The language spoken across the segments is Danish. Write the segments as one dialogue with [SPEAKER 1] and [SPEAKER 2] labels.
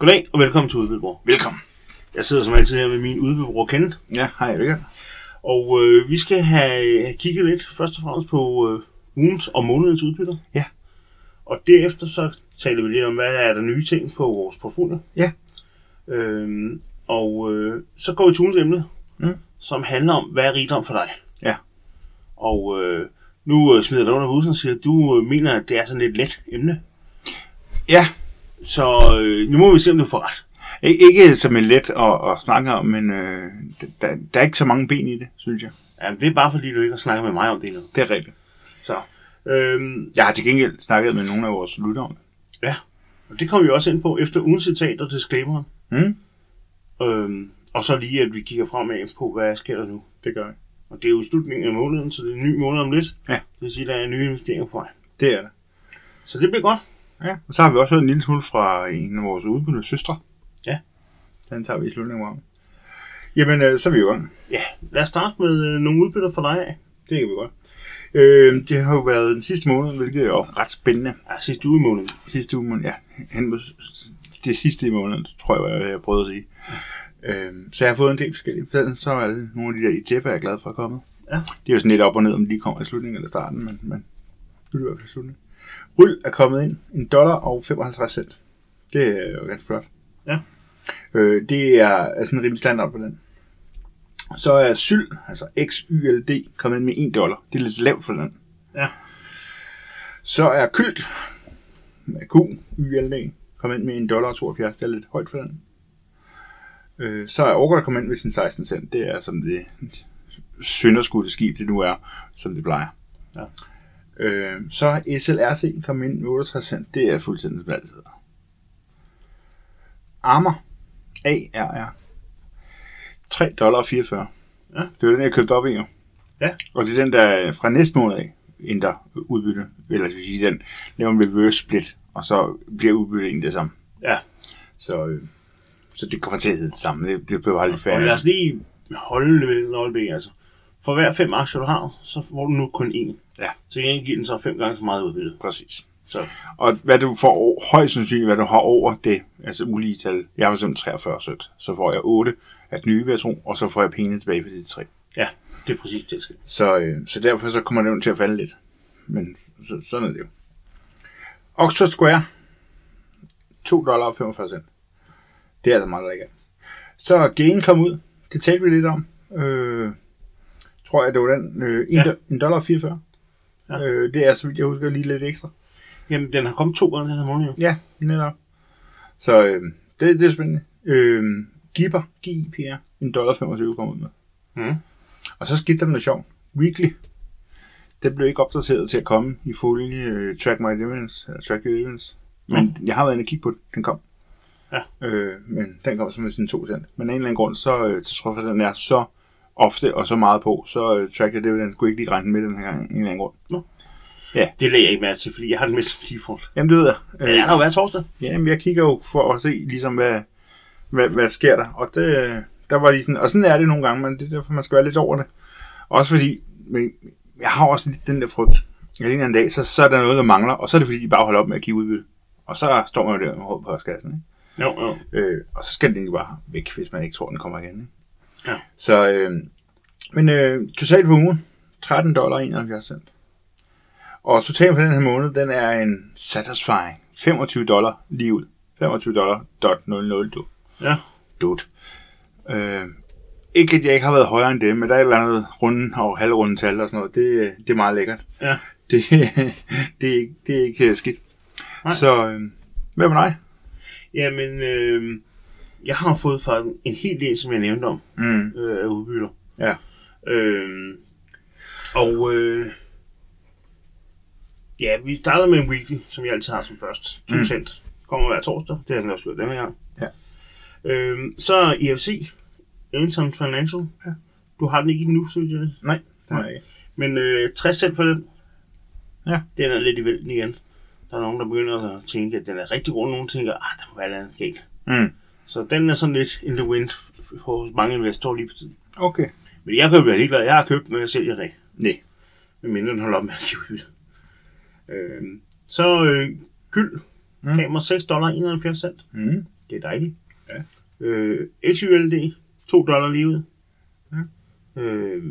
[SPEAKER 1] Goddag og velkommen til Udbyttebror.
[SPEAKER 2] Velkommen.
[SPEAKER 1] Jeg sidder som altid her med min udbyttebror Kenneth,
[SPEAKER 2] Ja, hej Richard.
[SPEAKER 1] og øh, vi skal have, have kigget lidt først og fremmest på øh, ugens og månedens udbytter.
[SPEAKER 2] Ja.
[SPEAKER 1] Og derefter så taler vi lidt om, hvad er der nye ting på vores portfolio.
[SPEAKER 2] Ja.
[SPEAKER 1] Øhm, og øh, så går vi til ugens emne,
[SPEAKER 2] Mm.
[SPEAKER 1] som handler om, hvad er rigdom for dig?
[SPEAKER 2] Ja.
[SPEAKER 1] Og øh, nu øh, smider dig under bussen og siger, at du øh, mener, at det er sådan et let emne.
[SPEAKER 2] Ja,
[SPEAKER 1] Så øh, nu må vi se, om du får ret.
[SPEAKER 2] Ikke som en let at, at snakke om, men øh, der, der er ikke så mange ben i det, synes jeg.
[SPEAKER 1] Ja, det er bare fordi, du ikke har snakket med mig om det endnu.
[SPEAKER 2] Det er rigtigt.
[SPEAKER 1] Så, øhm,
[SPEAKER 2] Jeg har til gengæld snakket med nogle af vores lyttere om det.
[SPEAKER 1] ja. Og det kommer vi også ind på efter ugens citat og disclaimeren.
[SPEAKER 2] Mm?
[SPEAKER 1] Øhm, og så lige, at vi kigger fremad på, hvad sker der nu.
[SPEAKER 2] Det gør jeg.
[SPEAKER 1] Og det er jo slutningen af måneden, så det er en ny måned om lidt.
[SPEAKER 2] Ja.
[SPEAKER 1] Det vil sige, at der er nye investeringer på vej.
[SPEAKER 2] Det er det.
[SPEAKER 1] Så det bliver godt.
[SPEAKER 2] Ja, og så har vi også hørt en lille smule fra en af vores udbyttede søstre.
[SPEAKER 1] Ja.
[SPEAKER 2] Den tager vi i slutningen af. Jamen, øh, så er vi i gang.
[SPEAKER 1] Ja, lad os starte med øh, nogle udbytter for dig af.
[SPEAKER 2] Det kan vi godt. Øh, det har jo været den sidste måned, hvilket er jo ret spændende.
[SPEAKER 1] Ja, sidste uge i måneden.
[SPEAKER 2] Sidste uge, men ja, hen mod det sidste i måneden, tror jeg, hvad jeg prøvede at sige. Øh, så jeg har fået en del forskellige. Så- Så er alle nogle af de der ETF'er, jeg er glad for er kommet.
[SPEAKER 1] Ja.
[SPEAKER 2] Det er jo sådan lidt op og ned, om de kommer i slutningen eller starten, men, men nu er det i hvert fald slutningen. Ryl er kommet ind, en dollar og 55 cent. Det er jo ganske flot.
[SPEAKER 1] Ja.
[SPEAKER 2] Øh, det er, er sådan en rimelig standard på den. Så er Syld, altså XYLD, kommet ind med 1 dollar. Det er lidt lavt for den.
[SPEAKER 1] Ja.
[SPEAKER 2] Så er Kylt, med Q, YLD, kommet ind med 1 dollar og 72. Det er lidt højt for den. Øh, så er Orgert kommet ind med sin 16 cent. Det er som det synderskudte skib, det nu er, som det plejer.
[SPEAKER 1] Ja.
[SPEAKER 2] Øh, så SLRC kommet ind med 68 cent. Det er fuldstændig som altid er. Armor, ARR, 3 dollar og 44.
[SPEAKER 1] Ja.
[SPEAKER 2] Det var den, jeg købte op i jo.
[SPEAKER 1] Ja.
[SPEAKER 2] Og det er den, der fra næste måned af ændrer udbytte. Eller vil sige, den laver en reverse split, og så bliver udbyttet egentlig det samme.
[SPEAKER 1] Ja.
[SPEAKER 2] Så, øh, så det kommer til at hedde det samme. Det, det bliver bare lidt
[SPEAKER 1] Og lad os lige holde det ved øjeblik, altså. For hver fem aktier, du har, så får du nu kun én.
[SPEAKER 2] Ja.
[SPEAKER 1] Så jeg giver den så fem gange så meget udbytte.
[SPEAKER 2] Præcis.
[SPEAKER 1] Så
[SPEAKER 2] Og hvad du får højst sandsynligt, hvad du har over det, altså ulige tal. Jeg har eksempel 43 sødt, så får jeg 8 af den nye, tro, og så får jeg pengene tilbage for de tre.
[SPEAKER 1] ja, det er præcis det, skal.
[SPEAKER 2] Så, øh, så derfor så kommer det jo til at falde lidt. Men så, sådan er det jo. Oxford Square. 2 dollar og 45 cent. Det er altså meget lækkert. Så er Gain kom ud. Det talte vi lidt om. Øh, tror jeg, det var den. Øh, 1
[SPEAKER 1] Ja.
[SPEAKER 2] ja. dollar og 44.
[SPEAKER 1] Ja.
[SPEAKER 2] Øh, det er, så vidt jeg husker, lige lidt ekstra.
[SPEAKER 1] Jamen, den har kommet to gange den her måned, jo.
[SPEAKER 2] Ja, netop. Så øh, det, det er spændende. Øh, Gipper, GIPR, 1 dollar 25 kom ud med.
[SPEAKER 1] Mm.
[SPEAKER 2] Og så skete der noget sjovt. Weekly. Den blev ikke opdateret til at komme i følge uh, Track My Dividends, eller Track Your Dividends. Men jeg har været inde og kigge på den. Den kom.
[SPEAKER 1] Ja.
[SPEAKER 2] Øh, men den kom så med sin 2 cent. Men af en eller anden grund, så øh, til trods for, at den er så ofte og så meget på, så uh, Track Your Dividends kunne ikke lige regne med den her gang. En eller anden grund.
[SPEAKER 1] Det lagde jeg ikke mærke til, fordi jeg har den med som default.
[SPEAKER 2] Jamen, det ved jeg.
[SPEAKER 1] Men den er der jo hver torsdag.
[SPEAKER 2] Ja, men jeg kigger jo for at se, ligesom, hvad, hvad, hvad sker der. Og det, der var lige sådan, og sådan er det nogle gange, men det er derfor, man skal være lidt over det. Også fordi, men jeg har også lidt den der frygt. At en eller anden dag, så, så er der noget, der mangler, og så er det fordi, de bare holder op med at kigge udbytte. Og så står man jo der med hovedet på postkassen, ikke?
[SPEAKER 1] Jo, jo.
[SPEAKER 2] Øh, og så skal den egentlig bare væk, hvis man ikke tror, den kommer igen. Ikke?
[SPEAKER 1] Ja.
[SPEAKER 2] Så, øh, men øh, totalt for ugen, 13 dollar og 71 cent. Og totalt for den her måned, den er en satisfying 25 dollar lige ud. 25 dollar dot 00 du.
[SPEAKER 1] Ja.
[SPEAKER 2] Dut. Øh, ikke at jeg ikke har været højere end det, men der er et eller andet runde og halvrunde tal og sådan noget. Det, det er meget lækkert.
[SPEAKER 1] Ja.
[SPEAKER 2] Det, det, er, ikke- det er ikke skidt.
[SPEAKER 1] Nej.
[SPEAKER 2] Så øh, hvad med dig?
[SPEAKER 1] Jamen, øh, jeg har fået fra en hel del, som jeg nævnte om,
[SPEAKER 2] Mm.
[SPEAKER 1] øh, af udbytter.
[SPEAKER 2] Ja.
[SPEAKER 1] Øh, og øh, ja, vi starter med en weekly, som jeg altid har som først. 2
[SPEAKER 2] Mm.
[SPEAKER 1] cent. Kommer hver torsdag. Det har den også gjort denne gang.
[SPEAKER 2] Ja.
[SPEAKER 1] Øh, så er EFC, Eventual Financial.
[SPEAKER 2] Ja.
[SPEAKER 1] Du har den ikke endnu, synes jeg.
[SPEAKER 2] Nej, det har jeg ikke.
[SPEAKER 1] Men øh, 60 cent for den.
[SPEAKER 2] Ja.
[SPEAKER 1] Den er lidt i vælten igen. Der er nogen, der begynder at tænke, at den er rigtig god. Nogen tænker, ah, der må være noget galt.
[SPEAKER 2] Mm.
[SPEAKER 1] Så den er sådan lidt in the wind hos mange investorer lige for tiden.
[SPEAKER 2] Okay.
[SPEAKER 1] Men jeg kan jo være ligeglad. Jeg har købt, men jeg sælger det ikke.
[SPEAKER 2] Nej.
[SPEAKER 1] Medmindre den holder op med at give udbytte. Øh, så øh, gyld.
[SPEAKER 2] Mm.
[SPEAKER 1] Gav mig 6 dollar 71 cent.
[SPEAKER 2] Mm.
[SPEAKER 1] Det er dejligt.
[SPEAKER 2] Ja.
[SPEAKER 1] Øh, LCULD, 2 dollar lige ud.
[SPEAKER 2] Ja.
[SPEAKER 1] Øh,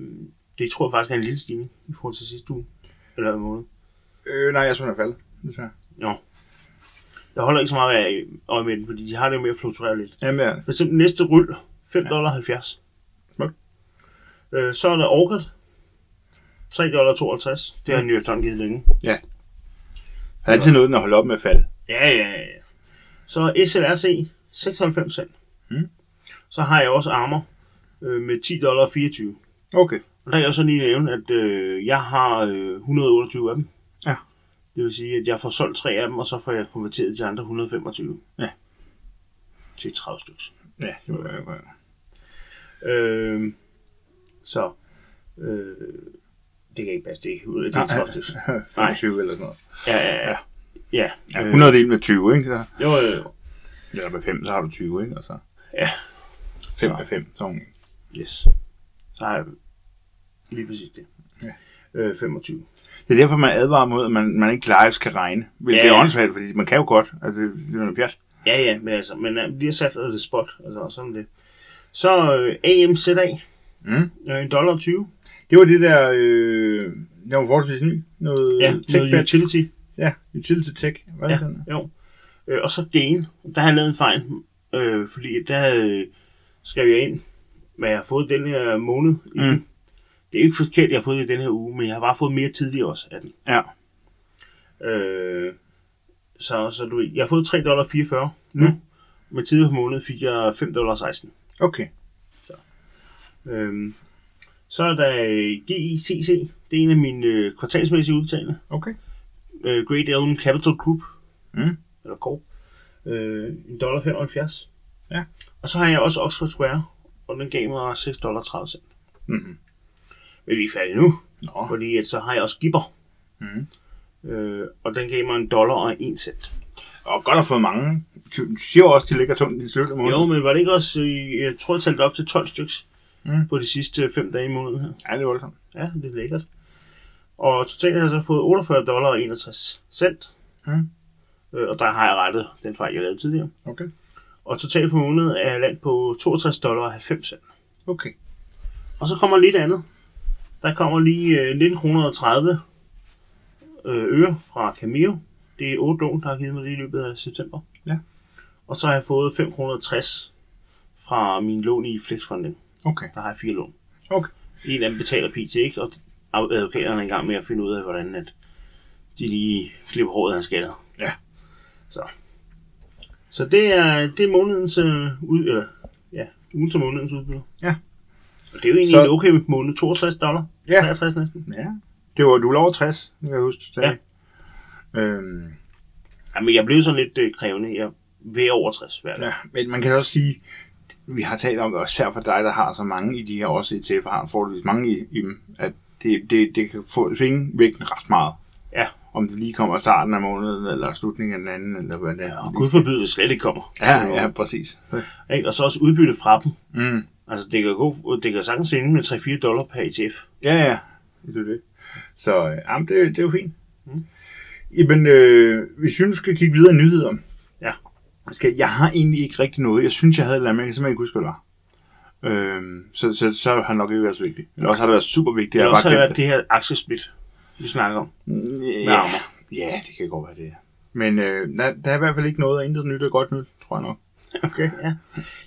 [SPEAKER 1] det tror jeg faktisk er en lille stigning i forhold til sidste uge. Eller en måned.
[SPEAKER 2] Øh, nej, jeg synes, den er faldet. Desværre.
[SPEAKER 1] Jeg holder ikke så meget af øje med den, fordi de har det med at fluktuere lidt.
[SPEAKER 2] Jamen, ja.
[SPEAKER 1] For eksempel næste ryl, 5 dollar 70.
[SPEAKER 2] Smukt.
[SPEAKER 1] Øh, så er der Orchid, 3 dollar 52. Det har
[SPEAKER 2] Ja.
[SPEAKER 1] New York Times givet længe.
[SPEAKER 2] Der er altid noget, den er holdt op med at falde.
[SPEAKER 1] Ja, ja, ja. Så SLRC, 96 cent.
[SPEAKER 2] Mm.
[SPEAKER 1] Så har jeg også Armor øh, med 10 dollar 24.
[SPEAKER 2] Okay.
[SPEAKER 1] Og der kan jeg så lige nævne, at øh, jeg har øh, 128 af dem. Det vil sige, at jeg får solgt tre af dem, og så får jeg konverteret de andre 125.
[SPEAKER 2] Ja.
[SPEAKER 1] Til 30 stykker.
[SPEAKER 2] Ja, det må være godt.
[SPEAKER 1] Øh, så øh, det kan ikke passe, det er, det er 30 stykker.
[SPEAKER 2] 25 eller sådan noget.
[SPEAKER 1] Ja, ja, ja. ja.
[SPEAKER 2] Ja,
[SPEAKER 1] øh,
[SPEAKER 2] 100 del med 20, ikke? Så,
[SPEAKER 1] Jo, jo, jo.
[SPEAKER 2] eller med 5, så har du 20, ikke? Så
[SPEAKER 1] Ja.
[SPEAKER 2] 5
[SPEAKER 1] Så.
[SPEAKER 2] med 5, så er hun-
[SPEAKER 1] Yes. Så har jeg lige præcis det.
[SPEAKER 2] Ja.
[SPEAKER 1] Øh, 25.
[SPEAKER 2] Det er derfor, man advarer mod, at man, man ikke live skal regne. Hvilket
[SPEAKER 1] Ja,
[SPEAKER 2] ja. er åndssvagt, fordi man kan jo godt. Altså, det er jo noget pjat.
[SPEAKER 1] Ja, ja, men altså, men uh, lige sat det spot, altså sådan det. Så øh, AMZA,
[SPEAKER 2] Mm.
[SPEAKER 1] øh, en dollar 20.
[SPEAKER 2] Det var det der, øh, det var forholdsvis ny. Noget
[SPEAKER 1] Ja, noget
[SPEAKER 2] tech
[SPEAKER 1] utility.
[SPEAKER 2] Ja, utility tech. Var det
[SPEAKER 1] Ja,
[SPEAKER 2] sådan?
[SPEAKER 1] jo. Øh, og så Gain, der har jeg lavet en fejl, øh, fordi der øh, skrev jeg ind, hvad jeg har fået den her måned. I. Det er ikke forkert, jeg har fået det i den her uge, men jeg har bare fået mere tidligere også af den.
[SPEAKER 2] Ja.
[SPEAKER 1] Øh, så, så du, jeg har fået 3,44 dollar nu.
[SPEAKER 2] Mm.
[SPEAKER 1] Med tidligere på måned fik jeg 5,16 dollar.
[SPEAKER 2] Okay.
[SPEAKER 1] Øhm, så er der GICC. Det er en af mine øh, kvartalsmæssige udbetalinger.
[SPEAKER 2] Okay.
[SPEAKER 1] Øh, Great Elm Capital Group.
[SPEAKER 2] Mm.
[SPEAKER 1] Eller Corp. Øh, en dollar 75.
[SPEAKER 2] Ja.
[SPEAKER 1] Og så har jeg også Oxford Square. Og den gav mig 6 dollar 30 cent.
[SPEAKER 2] Mm-hmm.
[SPEAKER 1] Men vi er færdige nu.
[SPEAKER 2] Nå.
[SPEAKER 1] Fordi at så har jeg også Gibber.
[SPEAKER 2] Mm.
[SPEAKER 1] Øh, og den gav mig en dollar og en cent.
[SPEAKER 2] Og godt at få mange. Du siger også, at de ligger tungt i slutet af måneden.
[SPEAKER 1] Jo, men var det ikke også, øh, jeg tror jeg talte op til 12 stykker
[SPEAKER 2] Mm.
[SPEAKER 1] på de sidste 5 dage i måneden her.
[SPEAKER 2] Ja, det er voldsomt.
[SPEAKER 1] Ja, det er lækkert. Og totalt har jeg så fået 48 dollar og 61 cent.
[SPEAKER 2] Mm.
[SPEAKER 1] Øh, og der har jeg rettet den fejl, jeg lavede tidligere.
[SPEAKER 2] Okay.
[SPEAKER 1] Og totalt på måneden er jeg landt på 62 dollar og 90 cent.
[SPEAKER 2] Okay.
[SPEAKER 1] Og så kommer lidt andet. Der kommer lige øh, 19 kroner og 30 øh, øre fra Cameo. Det er 8 lån, der har givet mig det i løbet af september.
[SPEAKER 2] Ja.
[SPEAKER 1] Og så har jeg fået 5 kroner og 60 fra min lån i Flexfunding.
[SPEAKER 2] Okay.
[SPEAKER 1] Der har jeg fire lån.
[SPEAKER 2] Okay.
[SPEAKER 1] En af dem betaler PT ikke, og advokaterne er i gang med at finde ud af, hvordan at de lige klipper håret af skatter.
[SPEAKER 2] Ja.
[SPEAKER 1] Så. Så det er, det er månedens øh, ud, eller, ja, ugen til månedens udbytte.
[SPEAKER 2] Ja.
[SPEAKER 1] Og det er jo egentlig
[SPEAKER 2] Så-
[SPEAKER 1] en okay måned, 62 dollar,
[SPEAKER 2] Ja.
[SPEAKER 1] 63 næsten.
[SPEAKER 2] Ja. Det var, du over 60, det kan jeg huske. sagde. Øhm,
[SPEAKER 1] Jamen, jeg blev sådan lidt øh, krævende. Jeg vil over 60 hver dag.
[SPEAKER 2] ja, men man kan også sige, vi har talt om, og især for dig, der har så mange i de her også ETF'er, har forholdsvis mange i, i dem, at det, det, det kan få svinge vægten ret meget.
[SPEAKER 1] Ja.
[SPEAKER 2] Om det lige kommer starten af måneden, eller slutningen af den anden, eller hvad det er.
[SPEAKER 1] Og Gud forbyde, det slet ikke kommer.
[SPEAKER 2] Ja, ja, præcis.
[SPEAKER 1] Ikke? Og så også udbytte fra dem.
[SPEAKER 2] Mm.
[SPEAKER 1] Altså, det kan, gå, det kan sagtens ende med 3-4 dollar per ETF.
[SPEAKER 2] Ja, ja. Det er det. Så øh, jamen, det, det er jo fint.
[SPEAKER 1] Mm.
[SPEAKER 2] Mm. Jamen, øh, hvis vi nu skal kigge videre i nyheder.
[SPEAKER 1] Ja.
[SPEAKER 2] Skal, jeg har egentlig ikke rigtig noget. Jeg synes, jeg havde et eller andet, men jeg kan simpelthen ikke huske, hvad det var. Øhm, så, så, så har det nok ikke været så vigtigt. Eller også har det været super vigtigt.
[SPEAKER 1] Det
[SPEAKER 2] Jeg
[SPEAKER 1] har også
[SPEAKER 2] bare
[SPEAKER 1] været
[SPEAKER 2] glemt
[SPEAKER 1] det her aktiesplit, vi snakker om.
[SPEAKER 2] det.
[SPEAKER 1] med
[SPEAKER 2] Ja, ja, det kan godt være det. Men øh, der, der er i hvert fald ikke noget af intet nyt og godt nyt, tror jeg nok.
[SPEAKER 1] Okay, ja.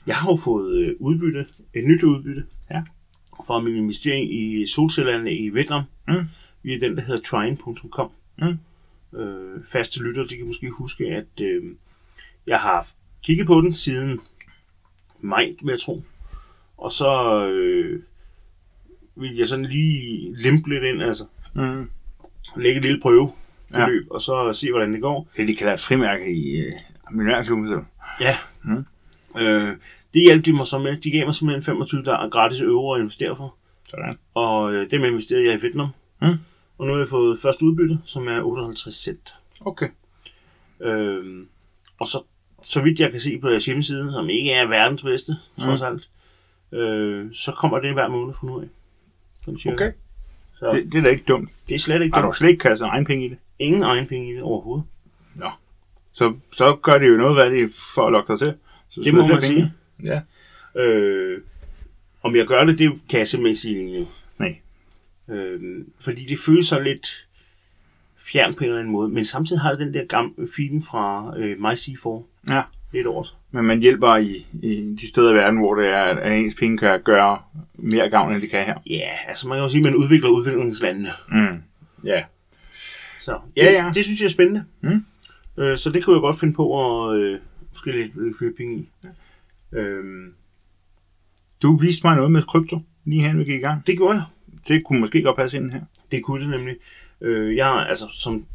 [SPEAKER 1] Jeg har jo fået øh, udbytte, et nyt udbytte,
[SPEAKER 2] Ja.
[SPEAKER 1] fra min investering i solcellerne i Vietnam,
[SPEAKER 2] Mm.
[SPEAKER 1] via den, der hedder trine.com.
[SPEAKER 2] Mm.
[SPEAKER 1] Øh, faste lytter, de kan måske huske, at øh, jeg har kigget på den siden maj, vil jeg tro. Og så øh, vil jeg sådan lige limpe lidt ind, altså
[SPEAKER 2] Mm.
[SPEAKER 1] lægge et lille prøve ja. og så se, hvordan det går.
[SPEAKER 2] Det, de kalder et frimærke i øh, millionærklubben. Så.
[SPEAKER 1] Ja.
[SPEAKER 2] Mm.
[SPEAKER 1] Øh, det hjalp de mig så med. De gav mig simpelthen 25 der gratis euro at investere for.
[SPEAKER 2] Sådan.
[SPEAKER 1] Og øh, dem investerede jeg i Vietnam.
[SPEAKER 2] Mm.
[SPEAKER 1] Og nu har jeg fået første udbytte, som er 58 cent.
[SPEAKER 2] Okay.
[SPEAKER 1] Øh, og så, så vidt jeg kan se på jeres hjemmeside, som ikke er verdens bedste, trods
[SPEAKER 2] Mm.
[SPEAKER 1] alt, øh, så kommer det hver måned fra nu af. Sådan.
[SPEAKER 2] Okay.
[SPEAKER 1] Så det,
[SPEAKER 2] Det, er da ikke dumt.
[SPEAKER 1] det er slet ikke
[SPEAKER 2] Har du
[SPEAKER 1] dumt.
[SPEAKER 2] slet ikke kastet egen penge i det?
[SPEAKER 1] Ingen egen penge i det overhovedet.
[SPEAKER 2] Så, så gør det jo noget, hvad det er for at lokke dig til. Så
[SPEAKER 1] Det må man
[SPEAKER 2] flere
[SPEAKER 1] sige.
[SPEAKER 2] Ja.
[SPEAKER 1] Øh, om jeg gør det, det kan jeg simpelthen ikke sige lige nu.
[SPEAKER 2] Nej.
[SPEAKER 1] Øh, fordi det føles så lidt fjern på en eller anden måde. Men samtidig har det den der gamle feeling fra øh, MyC4
[SPEAKER 2] Ja.
[SPEAKER 1] lidt over sig.
[SPEAKER 2] Men man hjælper i, i de steder i verden, hvor det er, at ens penge kan gøre mere gavn, end de kan her.
[SPEAKER 1] Ja, altså man kan jo sige, at man udvikler udviklingslandene.
[SPEAKER 2] Mm. Ja.
[SPEAKER 1] Så
[SPEAKER 2] Ja,
[SPEAKER 1] det,
[SPEAKER 2] ja.
[SPEAKER 1] det synes jeg er spændende.
[SPEAKER 2] Mm.
[SPEAKER 1] Øh, så det kunne jeg godt finde på at øh, måske lidt øh, fyre penge i. Øh,
[SPEAKER 2] Du viste mig noget med krypto, lige hen vi gik i gang.
[SPEAKER 1] det gjorde jeg.
[SPEAKER 2] Det kunne måske godt passe ind her.
[SPEAKER 1] Det kunne det nemlig. Øh, jeg altså, som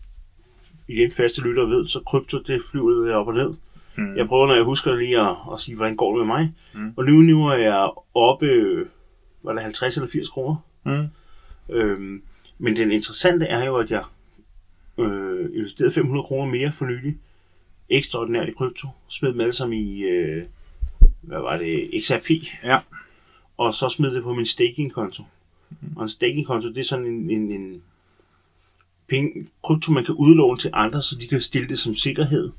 [SPEAKER 1] igen faste lytter ved, så krypto, det flyver lidt op og ned.
[SPEAKER 2] Mm.
[SPEAKER 1] Jeg prøver, når jeg husker lige at, at sige, hvordan går det med mig.
[SPEAKER 2] Mm.
[SPEAKER 1] Og nu, nu er jeg oppe, var det 50 eller 80 kroner?
[SPEAKER 2] Mm.
[SPEAKER 1] Øhm, men den interessante er jo, at jeg øh, investerede 500 kroner mere for nylig. Ekstraordinært i krypto. Smed dem alle sammen i, øh, hvad var det, XRP.
[SPEAKER 2] Ja.
[SPEAKER 1] Og så smed det på min staking-konto. Og en staking-konto, det er sådan en, en, en penge, krypto, man kan udlåne til andre, så de kan stille det som sikkerhed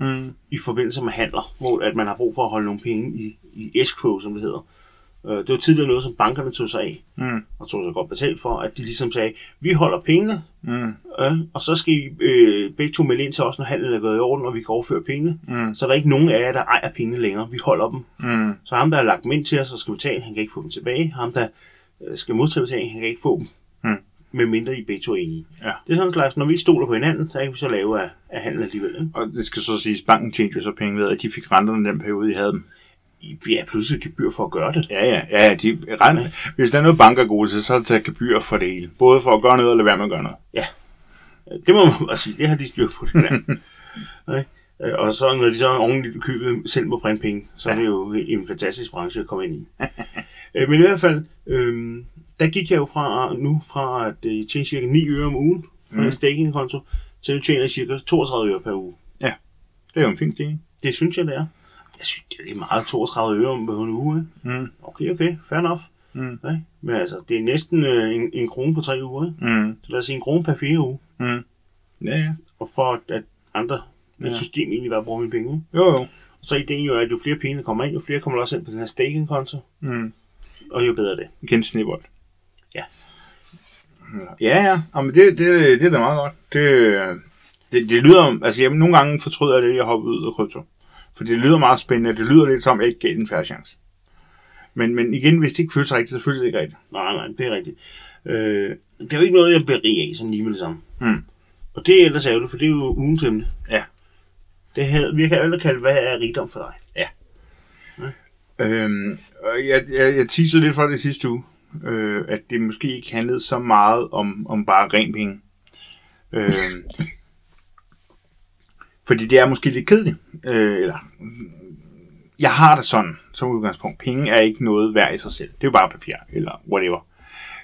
[SPEAKER 2] Mm.
[SPEAKER 1] i forbindelse med handler, hvor at man har brug for at holde nogle penge i, i escrow, som det hedder. Øh, Det var tidligere noget, som bankerne tog sig af,
[SPEAKER 2] Mm.
[SPEAKER 1] og tog sig godt betalt for, at de ligesom sagde, vi holder pengene,
[SPEAKER 2] Mm.
[SPEAKER 1] øh, og så skal I øh, begge to melde ind til os, når handlen er gået i orden, og vi kan overføre pengene.
[SPEAKER 2] Mm.
[SPEAKER 1] Så er der ikke nogen af jer, der ejer pengene længere. Vi holder dem.
[SPEAKER 2] Mm.
[SPEAKER 1] Så ham, der har lagt dem ind til os og skal betale, han kan ikke få dem tilbage. Ham, der øh, skal modtage betaling, han kan ikke få dem.
[SPEAKER 2] Mm.
[SPEAKER 1] Med mindre I begge to er enige.
[SPEAKER 2] Ja.
[SPEAKER 1] Det er sådan en slags, når vi stoler på hinanden, så kan vi så lave af, af handel alligevel. Ikke?
[SPEAKER 2] Og det skal så siges, banken tjente jo så penge ved, at de fik renterne den periode, de havde dem.
[SPEAKER 1] Vi er pludselig gebyr for at gøre det.
[SPEAKER 2] Ja, ja, ja, de rent, Hvis der er noget banker er gode til, så er det tage gebyr for det hele. Både for at gøre noget og lade være med at gøre noget.
[SPEAKER 1] Det må man bare sige, det har de styr på, det der. Nej. Øh, Og så når de så ordentligt i købet selv må printe penge, så er det jo en fantastisk branche at komme ind i. Øh, Men i hvert fald, øh, der gik jeg jo fra nu fra at øh, tjene cirka 9 øre om ugen på
[SPEAKER 2] Mm.
[SPEAKER 1] en staking-konto, til at tjene cirka 32 øre per uge.
[SPEAKER 2] Det er jo en fin stigning.
[SPEAKER 1] Det synes jeg, det er. Jeg synes, det er meget 32 øre om en uge. Ikke?
[SPEAKER 2] Mm.
[SPEAKER 1] Okay, okay, fair enough.
[SPEAKER 2] Mm.
[SPEAKER 1] Nej? Men altså, det er næsten øh, en, en krone på tre uger. Ikke?
[SPEAKER 2] Mm.
[SPEAKER 1] Så lad os sige en krone per fire uge.
[SPEAKER 2] Mm. Ja, ja.
[SPEAKER 1] Og for at, andre ja. Et system egentlig bare bruger mine penge.
[SPEAKER 2] Jo, jo.
[SPEAKER 1] Så ideen jo er, at jo flere penge der kommer ind, jo flere kommer der også ind på den her staking-konto,
[SPEAKER 2] Mm.
[SPEAKER 1] og jo bedre det.
[SPEAKER 2] Igen snebold.
[SPEAKER 1] Ja.
[SPEAKER 2] Ja, ja. Jamen, det, det, det er da meget godt. Det, det, det lyder, altså jeg, nogle gange fortryder jeg det, at jeg hopper ud af krypto. For det lyder meget spændende. Det lyder lidt som, at ikke gav den en færre chance. Men, men igen, hvis det ikke føles rigtigt, så føles det ikke rigtigt.
[SPEAKER 1] Nej, nej, det er rigtigt. Øh, det er jo ikke noget, jeg rig af, sådan lige med det samme.
[SPEAKER 2] Mm.
[SPEAKER 1] Og det er ellers ærgerligt, for det er jo ugens emne.
[SPEAKER 2] Ja.
[SPEAKER 1] Det havde, vi kan alle kalde, hvad er rigdom for dig?
[SPEAKER 2] Øhm, og jeg, jeg, jeg teasede lidt for det sidste uge, øh, at det måske ikke handlede så meget om, om bare ren penge. Øhm, fordi det er måske lidt kedeligt. Øh, eller, jeg har det sådan, som udgangspunkt. Penge er ikke noget værd i sig selv. Det er jo bare papir, eller whatever.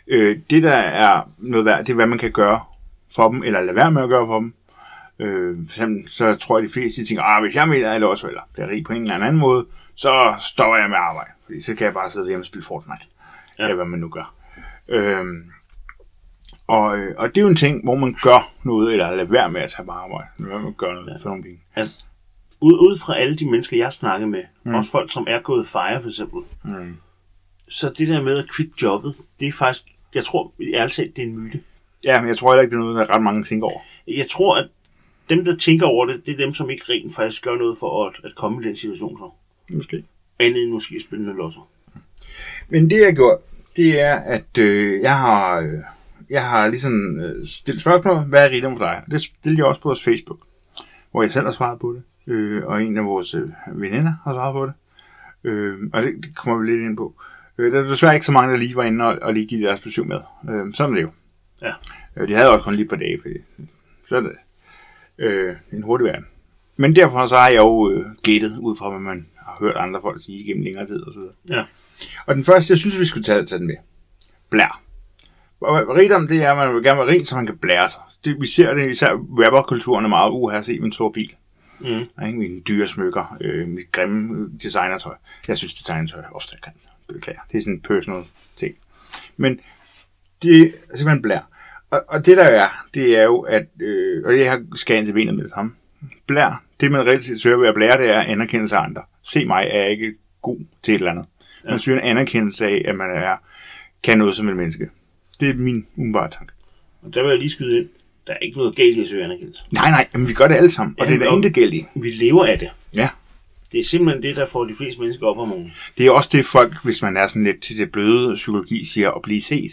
[SPEAKER 2] Øh, det, der er noget værd, det er, hvad man kan gøre for dem, eller lade være med at gøre for dem. Øh, for eksempel, så tror jeg, de fleste tænker, ah, hvis jeg mener, eller også, eller bliver rig på en eller anden måde, så stopper jeg med at arbejde. Fordi så kan jeg bare sidde hjemme og spille Fortnite.
[SPEAKER 1] Ja.
[SPEAKER 2] Eller hvad man nu gør. Øhm, og, øh, og det er jo en ting, hvor man gør noget, eller lader være med at tage på arbejde. Lad være med at gøre noget ja. for nogle penge.
[SPEAKER 1] Altså, ud, ud fra alle de mennesker, jeg snakker med, mm. også folk, som er gået fire for eksempel,
[SPEAKER 2] Mm.
[SPEAKER 1] så det der med at kvitte jobbet, det er faktisk, jeg tror ærligt talt, det er en myte.
[SPEAKER 2] Ja, men jeg tror heller ikke, det er noget, der ret mange tænker over.
[SPEAKER 1] Jeg tror, at dem, der tænker over det, det er dem, som ikke rent faktisk gør noget for at, at komme i den situation så.
[SPEAKER 2] Måske.
[SPEAKER 1] Andet end måske spille noget lotto.
[SPEAKER 2] Men det jeg gjort, det er, at øh, jeg har, øh, jeg har ligesom øh, stillet spørgsmål, hvad er rigdom for dig? Det stillede jeg også på vores Facebook, hvor jeg selv har svaret på det, øh, og en af vores øh, veninder har svaret på det. Øh, og det, det kommer vi lidt ind på. Øh, der er desværre ikke så mange, der lige var inde og, og lige give deres besøg med. Øh, sådan er det jo.
[SPEAKER 1] Ja.
[SPEAKER 2] Øh, de havde også kun lige par dage, fordi så er det øh, en hurtig verden. Men derfor så har jeg jo øh, gættet ud fra, hvad man har hørt andre folk sige gennem længere tid og så videre.
[SPEAKER 1] Ja.
[SPEAKER 2] Og den første, jeg synes, vi skulle tage, tage den med. Blær. Og Rigdom, det er, at man vil gerne være rig, så man kan blære sig. Det, vi ser det, især rapperkulturen er meget uha at se med en stor bil.
[SPEAKER 1] Mm.
[SPEAKER 2] Ikke? Mine dyre smykker, øh, mit grimme designertøj. Jeg synes, designertøj ofte kan. Beklager. Det er sådan en personal ting. Men det er simpelthen blær. Og, og det der er, det er jo, at, øh, og det her skal jeg ind til benet med det samme. Blær, Det, man reelt set søger ved at blære, det er anerkendelse af andre. Se mig, er jeg ikke god til et eller andet. Man søger en anerkendelse af, at man er, kan noget som et menneske. Det er min umiddelbare tanke.
[SPEAKER 1] Og der vil jeg lige skyde ind. Der er ikke noget galt i at søge anerkendelse.
[SPEAKER 2] Nej, nej, men vi gør det alle sammen, og
[SPEAKER 1] Ja,
[SPEAKER 2] det er der intet galt i.
[SPEAKER 1] Vi lever af det.
[SPEAKER 2] Ja.
[SPEAKER 1] Det er simpelthen det, der får de fleste mennesker op om morgenen.
[SPEAKER 2] Det er også det folk, hvis man er sådan lidt til det bløde psykologi, siger at blive set,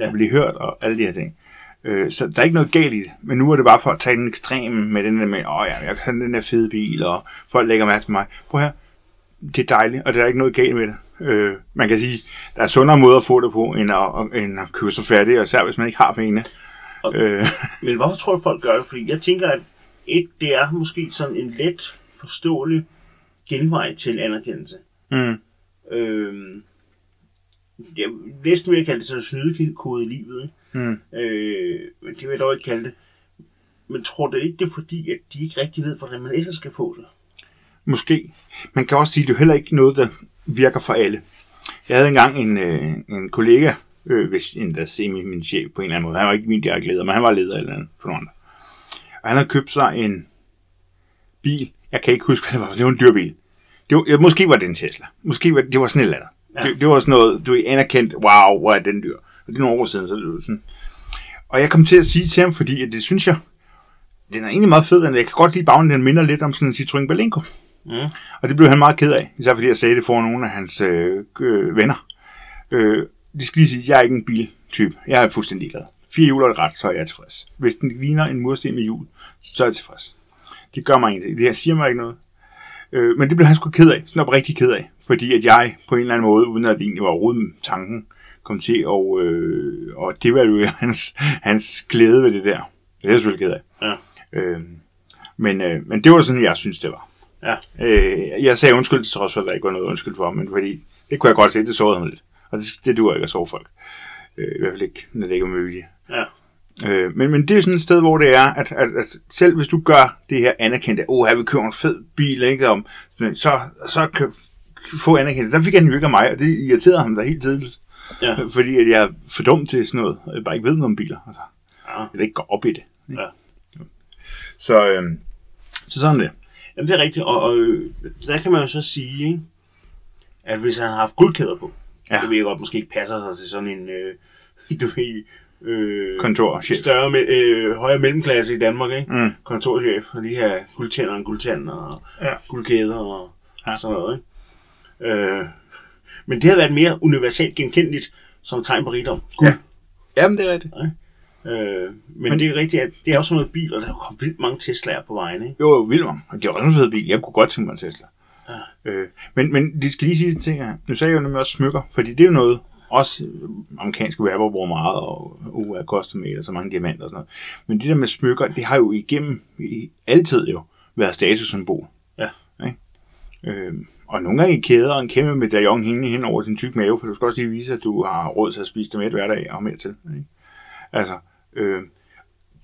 [SPEAKER 1] Ja.
[SPEAKER 2] at blive hørt og alle de her ting. Øh, så der er ikke noget galt i det, men nu er det bare for at tage den ekstreme med den der med, åh ja, jeg kan den der fede bil, og folk lægger mærke til mig. Prøv her, det er dejligt, og der er ikke noget galt med det. Øh, man kan sige, der er sundere måder at få det på, end at, end at købe sig færdig, og især hvis man ikke har penge.
[SPEAKER 1] Og-
[SPEAKER 2] Øh,
[SPEAKER 1] Men hvorfor tror du, folk gør det? Fordi jeg tænker, at et, det er måske sådan en let forståelig genvej til anerkendelse.
[SPEAKER 2] mm,
[SPEAKER 1] Øhm, jeg næsten vil jeg kalde det sådan en snydekode i livet. Ikke?
[SPEAKER 2] mm.
[SPEAKER 1] Øh, men det vil jeg dog ikke kalde det. Men tror du ikke, det er fordi, at de ikke rigtig ved, hvordan man ellers skal få det?
[SPEAKER 2] Måske. Man kan også sige, at det er heller ikke noget, der virker for alle. Jeg havde engang en, øh, en kollega, øh, hvis endda semi min chef på en eller anden måde. Han var ikke min direkte leder, men han var leder eller andet for nogle andre. Og han havde købt sig en bil. Jeg kan ikke huske, hvad det var. Det var en dyr bil. Det var, ja, måske var det en Tesla. Måske var det var sådan et eller andet.
[SPEAKER 1] Ja.
[SPEAKER 2] Det, det, var sådan noget, du er anerkendt, wow, hvor er den dyr. Og det er nogle år siden, så det var sådan. Og jeg kom til at sige til ham, fordi at det synes jeg, den er egentlig meget fed, og jeg kan godt lide bagnen, den minder lidt om sådan en Citroën Berlingo.
[SPEAKER 1] Mm.
[SPEAKER 2] Og det blev han meget ked af, især fordi jeg sagde det for nogle af hans øh, øh, venner. Øh, det skal lige sige, jeg er ikke en biltype. Jeg er fuldstændig glad. Fire hjul et ret, så er jeg tilfreds. Hvis den ligner en mursten med hjul, så er jeg tilfreds. Det gør mig ingenting. Det her siger mig ikke noget. Øh, men det blev han sgu ked af. Sådan rigtig ked af. Fordi at jeg på en eller anden måde, uden at det egentlig var overhovedet tanken, kom til og, øh, og det var jo hans, hans glæde ved det der. Det er jeg selvfølgelig ked af.
[SPEAKER 1] Ja.
[SPEAKER 2] Øh, men, øh, men det var sådan, jeg synes, det var.
[SPEAKER 1] Ja.
[SPEAKER 2] Øh, jeg sagde undskyld til trods for, at der ikke var noget undskyld for, men fordi det kunne jeg godt se, det sårede ham lidt. Og det, det duer ikke at sove folk. Øh, I hvert fald ikke, når det ikke er vilje.
[SPEAKER 1] Ja.
[SPEAKER 2] Øh, men, men det er sådan et sted, hvor det er, at, at, at selv hvis du gør det her anerkendte, åh, her vi køber en fed bil, ikke, om, så, så kan få anerkendelse. Der fik han jo ikke af mig, og det irriterede ham da helt tidligt.
[SPEAKER 1] Ja.
[SPEAKER 2] Fordi at jeg er for dum til sådan noget, og jeg bare ikke ved noget om biler. Altså,
[SPEAKER 1] ja.
[SPEAKER 2] jeg ikke går op i det. Ikke?
[SPEAKER 1] Ja.
[SPEAKER 2] Så, øh, så sådan det.
[SPEAKER 1] Jamen, det er rigtigt. Og, og øh, der kan man jo så sige, ikke? at hvis han har haft guldkæder på, ja.
[SPEAKER 2] Ja.
[SPEAKER 1] det ved jeg godt, måske ikke passer sig til sådan en, øh, du ved, øh,
[SPEAKER 2] Kontorchef.
[SPEAKER 1] større, øh, højere mellemklasse i Danmark, ikke?
[SPEAKER 2] Mm.
[SPEAKER 1] kontorchef, og lige have guldtænder og guldtand og
[SPEAKER 2] Ja.
[SPEAKER 1] guldkæder og ja.
[SPEAKER 2] Ja.
[SPEAKER 1] sådan noget. Ikke? Øh, men det havde været mere universelt genkendeligt som tegn på rigdom. Guld.
[SPEAKER 2] Ja. Jamen, det er rigtigt.
[SPEAKER 1] Øh, men, men det er rigtigt, at det er også noget bil, og der kom vildt mange Tesla'er på vejen. Ikke?
[SPEAKER 2] Jo, jo, vildt mange. Og det var også en fed bil. Jeg kunne godt tænke mig en Tesla.
[SPEAKER 1] Ja.
[SPEAKER 2] Øh, men, men de skal lige sige ting her. Nu sagde jeg jo nemlig også smykker, fordi det er jo noget, også øh, amerikanske rapper bruger meget, og er custom made, og så mange diamanter og sådan noget. Men det der med smykker, det har jo igennem i, altid jo været statussymbol.
[SPEAKER 1] Ja.
[SPEAKER 2] Ikke? Øh, og nogle gange i kæder og en kæmpe medaljon hængende hen over din tyk mave, for du skal også lige vise, at du har råd til at spise det med hver dag og mere til. Ikke? Altså, øh,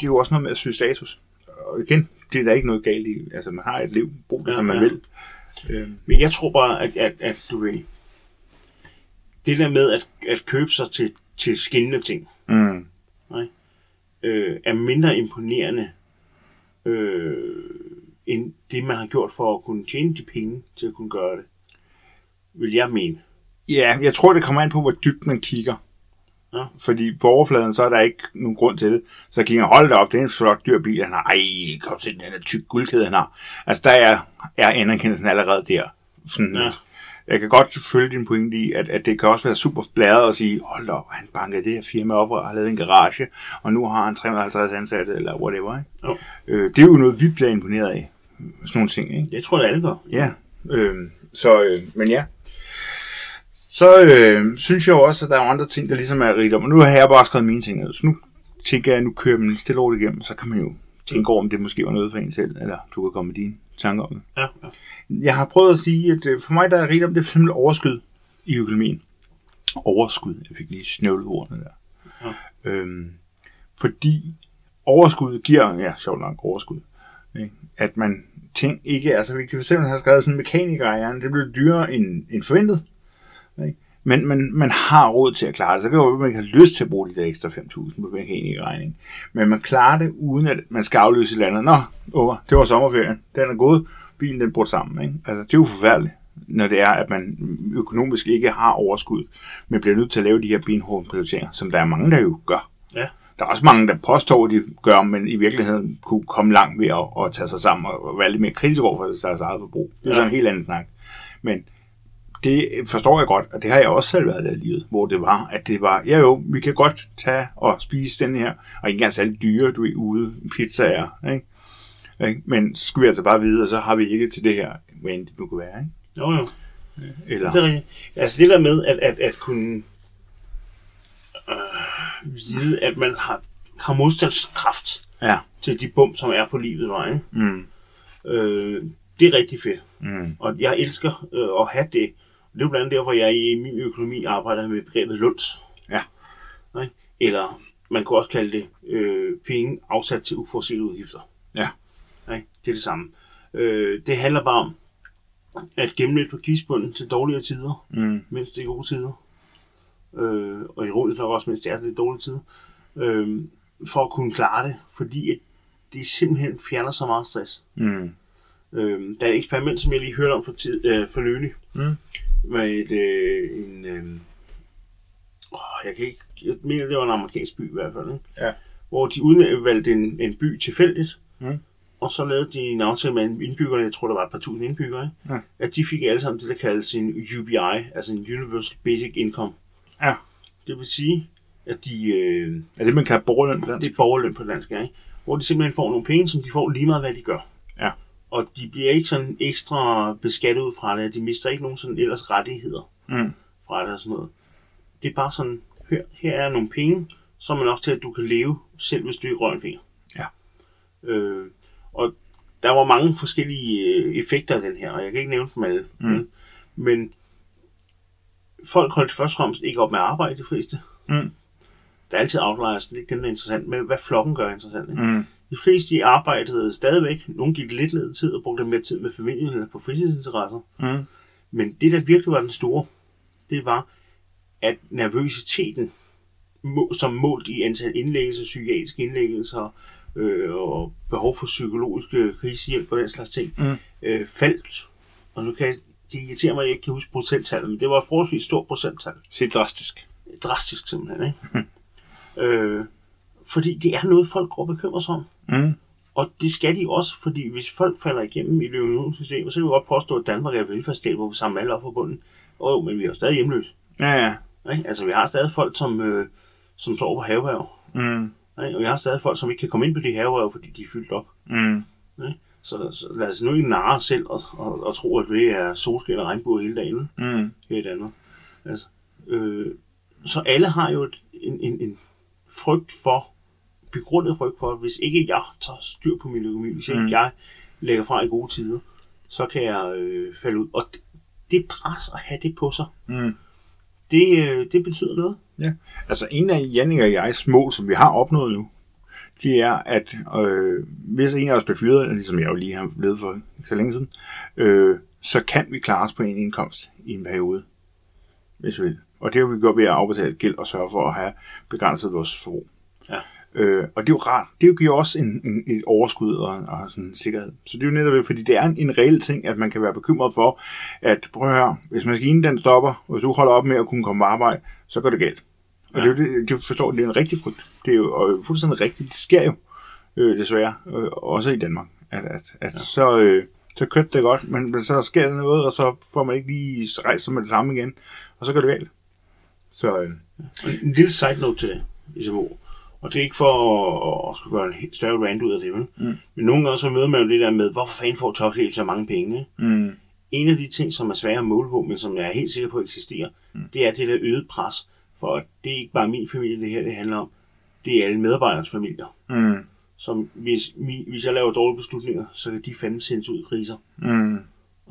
[SPEAKER 2] det er jo også noget med at søge status. Og igen, det er der ikke noget galt i. Altså, man har et liv, brug det,
[SPEAKER 1] Ja,
[SPEAKER 2] som man
[SPEAKER 1] ja.
[SPEAKER 2] vil. Øh,
[SPEAKER 1] Men jeg tror bare, at, at, at du ved, det der med at, at købe sig til, til skinnende ting,
[SPEAKER 2] mm,
[SPEAKER 1] øh, er mindre imponerende, øh, end det, man har gjort for at kunne tjene de penge til at kunne gøre det. Vil jeg mene.
[SPEAKER 2] Ja, jeg tror, det kommer an på, hvor dybt man kigger.
[SPEAKER 1] Ja.
[SPEAKER 2] Fordi på overfladen, så er der ikke nogen grund til det. Så kigger jeg, hold da op, det er en flot dyr bil, han har. Ej, kom til den her tyk guldkæde, han har. Altså, der er, er anerkendelsen allerede der. Sådan,
[SPEAKER 1] Ja.
[SPEAKER 2] Jeg kan godt følge din pointe i, at, at det kan også være super blæret at sige, hold da op, han bankede det her firma op og har lavet en garage, og nu har han 350 ansatte, eller whatever. Ikke?
[SPEAKER 1] Jo.
[SPEAKER 2] Øh, det er jo noget, vi bliver imponeret af. Sådan nogle ting, ikke?
[SPEAKER 1] Jeg tror, det alle gør.
[SPEAKER 2] Ja, øh, så, øh, men ja. Så øh, synes jeg jo også, at der er andre ting, der ligesom er rigtigt om. Og nu har jeg bare skrevet mine ting ned. Så nu tænker jeg, at nu kører man stille over igennem, så kan man jo tænke over, om det måske var noget for en selv, eller du kan komme med dine tanker om det.
[SPEAKER 1] Ja, ja.
[SPEAKER 2] Jeg har prøvet at sige, at øh, for mig, der er rigtigt om, det er simpelthen overskud i økonomien. Overskud, jeg fik lige snøvlet ordene der.
[SPEAKER 1] Ja.
[SPEAKER 2] Øhm, fordi overskud giver, ja, sjovt nok overskud, ikke? at man ting ikke er så vigtigt. For eksempel har jeg skrevet sådan en mekaniker det blev dyrere end, end forventet. Men man, man har råd til at klare det. Så kan man ikke har lyst til at bruge de der ekstra 5.000 på mekanikerregning. Men man klarer det, uden at man skal afløse et eller andet. Nå, over, det var sommerferien. Den er gået. Bilen den brudt sammen. Ikke? Altså, det er jo forfærdeligt, når det er, at man økonomisk ikke har overskud, men bliver nødt til at lave de her benhårde prioriteringer, som der er mange, der jo gør.
[SPEAKER 1] Ja.
[SPEAKER 2] Der er også mange, der påstår, at de gør, men i virkeligheden kunne komme langt ved at, at tage sig sammen og være lidt mere kritisk over for deres eget forbrug. Det er
[SPEAKER 1] Ja.
[SPEAKER 2] så en helt anden snak. Men det forstår jeg godt, og det har jeg også selv været i livet, hvor det var, at det var, ja jo, vi kan godt tage og spise den her, og ikke engang særlig dyre, du er ude, pizzaer, ikke? ikke? Men så skal vi altså bare vide, og så har vi ikke til det her, hvad end det nu kunne være, ikke?
[SPEAKER 1] Jo, jo.
[SPEAKER 2] Eller,
[SPEAKER 1] Det er rigtigt. Altså det der med at, at, at kunne øh, vide, at man har, har modstandskraft
[SPEAKER 2] ja,
[SPEAKER 1] til de bump, som er på livet vej. Ikke?
[SPEAKER 2] mm,
[SPEAKER 1] Øh, det er rigtig fedt.
[SPEAKER 2] mm,
[SPEAKER 1] Og jeg elsker øh, at have det. Det er jo blandt andet derfor, jeg i min økonomi arbejder med begrebet lunds.
[SPEAKER 2] Ja.
[SPEAKER 1] Ikke? Eller man kunne også kalde det øh, penge afsat til uforudsete udgifter.
[SPEAKER 2] Ja.
[SPEAKER 1] Ikke? Det er det samme. Øh, det handler bare om at gemme lidt på kisbunden til dårligere tider,
[SPEAKER 2] mm,
[SPEAKER 1] mens det er gode tider. Øh, og ironisk nok også, mens det er lidt dårlige tider. Øh, for at kunne klare det, fordi at det simpelthen fjerner så meget stress.
[SPEAKER 2] mm,
[SPEAKER 1] Øh, der er et eksperiment, som jeg lige hørte om for, tid, øh, for nylig,
[SPEAKER 2] Mm.
[SPEAKER 1] med et, øh, en, øh, åh, jeg kan ikke, jeg mener, det var en amerikansk by i hvert fald, ikke?
[SPEAKER 2] Ja.
[SPEAKER 1] hvor de udvalgte en, en by tilfældigt,
[SPEAKER 2] Mm.
[SPEAKER 1] og så lavede de en aftale med indbyggerne, jeg tror, der var et par tusind indbyggere, ikke?
[SPEAKER 2] Ja.
[SPEAKER 1] at de fik alle sammen det, der kaldes en UBI, altså en Universal Basic Income.
[SPEAKER 2] Ja.
[SPEAKER 1] Det vil sige, at de, øh,
[SPEAKER 2] er det, man kan borgerløn på den?
[SPEAKER 1] det er borgerløn på dansk, ikke? hvor de simpelthen får nogle penge, som de får lige meget, hvad de gør. Og de bliver ikke sådan ekstra beskattet ud fra det, de mister ikke nogen sådan ellers rettigheder
[SPEAKER 2] Mm,
[SPEAKER 1] fra det og sådan noget. Det er bare sådan, her, her er nogle penge, som er nok til, at du kan leve, selv hvis du ikke rører en finger.
[SPEAKER 2] Ja.
[SPEAKER 1] Øh, og der var mange forskellige øh, effekter af den her, og jeg kan ikke nævne dem alle.
[SPEAKER 2] Mm.
[SPEAKER 1] Men folk holdt først og fremmest ikke op med at arbejde, de fleste.
[SPEAKER 2] Mm.
[SPEAKER 1] Der er altid outliers, men det er dem, der er interessant. Men hvad flokken gør er interessant. Ikke?
[SPEAKER 2] mm,
[SPEAKER 1] De fleste de arbejdede stadigvæk. Nogle gik lidt ned i tid og brugte mere tid med familien eller på fritidsinteresser.
[SPEAKER 2] mm,
[SPEAKER 1] Men det, der virkelig var den store, det var, at nervøsiteten, som målt i antal indlæggelser, psykiatriske indlæggelser, øh, og behov for psykologisk øh, krisehjælp og den slags ting,
[SPEAKER 2] Mm.
[SPEAKER 1] øh, faldt. Og nu kan jeg, det irriterer mig, at jeg ikke kan huske procenttallet, men det var et forholdsvis stort procenttal.
[SPEAKER 2] Se drastisk.
[SPEAKER 1] Drastisk simpelthen, ikke? øh, fordi det er noget, folk går og bekymrer sig om.
[SPEAKER 2] Mm,
[SPEAKER 1] Og det skal de også, fordi hvis folk falder igennem i det økonomiske system, så kan vi godt påstå, at Danmark er et velfærdsstat, hvor vi samler alle op på bunden. Og jo, men vi er jo stadig hjemløse.
[SPEAKER 2] ja, ja.
[SPEAKER 1] Ikke? Altså, vi har stadig folk, som, øh, som sover på haveværv.
[SPEAKER 2] Mm,
[SPEAKER 1] Ikke? Og vi har stadig folk, som ikke kan komme ind på de haveværv, fordi de er fyldt op.
[SPEAKER 2] mm,
[SPEAKER 1] Så, så lad os nu ikke narre os selv og, og, og tro, at vi er solskin og regnbuer hele dagen
[SPEAKER 2] mm,
[SPEAKER 1] her i Danmark. Altså, øh, så alle har jo et, en, en, en frygt for, begrundet frygt for, at hvis ikke jeg tager styr på min økonomi, hvis ikke
[SPEAKER 2] Mm.
[SPEAKER 1] jeg lægger fra i gode tider, så kan jeg øh, falde ud. Og det, det pres at have det på sig,
[SPEAKER 2] mm.
[SPEAKER 1] det, øh, det betyder noget.
[SPEAKER 2] Ja, altså en af Jannik og jegs mål, som vi har opnået nu, det er, at øh, hvis en af os bliver fyret, ligesom jeg jo lige har blevet for så længe siden, øh, så kan vi klare os på en indkomst i en periode, hvis vi vil. Og det har vi gjort ved at afbetale gæld og sørge for at have begrænset vores forbrug.
[SPEAKER 1] Ja.
[SPEAKER 2] Øh, og det er jo rart. Det giver også en, en, et overskud og, og sådan en sikkerhed. Så det er jo netop, fordi det er en, en reel ting, at man kan være bekymret for, at prøv høre, hvis maskinen den stopper, og hvis du holder op med at kunne komme på arbejde, så går det galt. Og
[SPEAKER 1] Ja.
[SPEAKER 2] det, det, det forstår det er en rigtig frygt. Det er jo og fuldstændig rigtigt. Det sker jo øh, desværre, øh, også i Danmark, at, at, at ja. så, øh, så kørte det godt, men, men så sker der noget, og så får man ikke lige rejst sig med det samme igen, og så går det galt. Så øh,
[SPEAKER 1] en lille side note til det, SMO. Og det er ikke for at, at skulle gøre en helt større rant ud af det, vel?
[SPEAKER 2] Mm.
[SPEAKER 1] Men nogle gange så møder man jo det der med, hvorfor fanden får Tokyo så mange penge?
[SPEAKER 2] Mm,
[SPEAKER 1] en af de ting, som er svære at måle på, men som jeg er helt sikker på eksisterer, mm. det er det der øget pres. For det er ikke bare min familie, det her det handler om. Det er alle medarbejdernes familier.
[SPEAKER 2] mm,
[SPEAKER 1] Som hvis, mi, hvis jeg laver dårlige beslutninger, så kan de fandme sendes ud i kriser.
[SPEAKER 2] mm,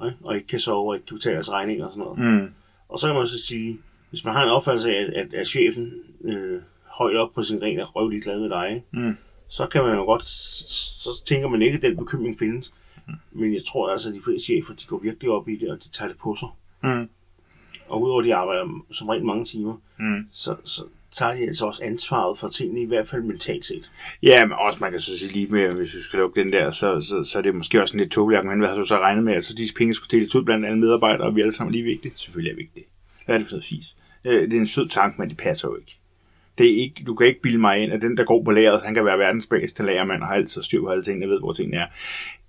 [SPEAKER 1] Ikke? Og ikke kan sove, og ikke kan betale deres regninger og sådan noget.
[SPEAKER 2] mm,
[SPEAKER 1] Og så kan man så sige, hvis man har en opfattelse af, at, at, at chefen øh, højt op på sin gren er røvlig glad med dig,
[SPEAKER 2] mm,
[SPEAKER 1] så kan man jo godt, så tænker man ikke, at den bekymring findes. Men jeg tror altså, at de fleste chefer, de går virkelig op i det, og de tager det på sig.
[SPEAKER 2] mm.
[SPEAKER 1] og udover at de arbejder som rent mange timer,
[SPEAKER 2] Mm.
[SPEAKER 1] så, så tager de altså også ansvaret for tingene, i hvert fald mentalt set.
[SPEAKER 2] Ja, men også man kan så sige lige med, hvis vi skal lukke den der, så, så, så er det måske også en lidt tåbelig argument. Hvad har du så regnet med? Altså, disse penge skulle deles ud blandt alle medarbejdere, og vi alle sammen lige vigtige. Selvfølgelig er vigtigt. Hvad er det for noget fis? Øh, Det er en sød tanke, men det passer jo ikke. Det er ikke, du kan ikke bilde mig ind, at den, der går på lageret, han kan være verdens bedste lagermand og har altid styr på alle tingene, ved, hvor tingene er.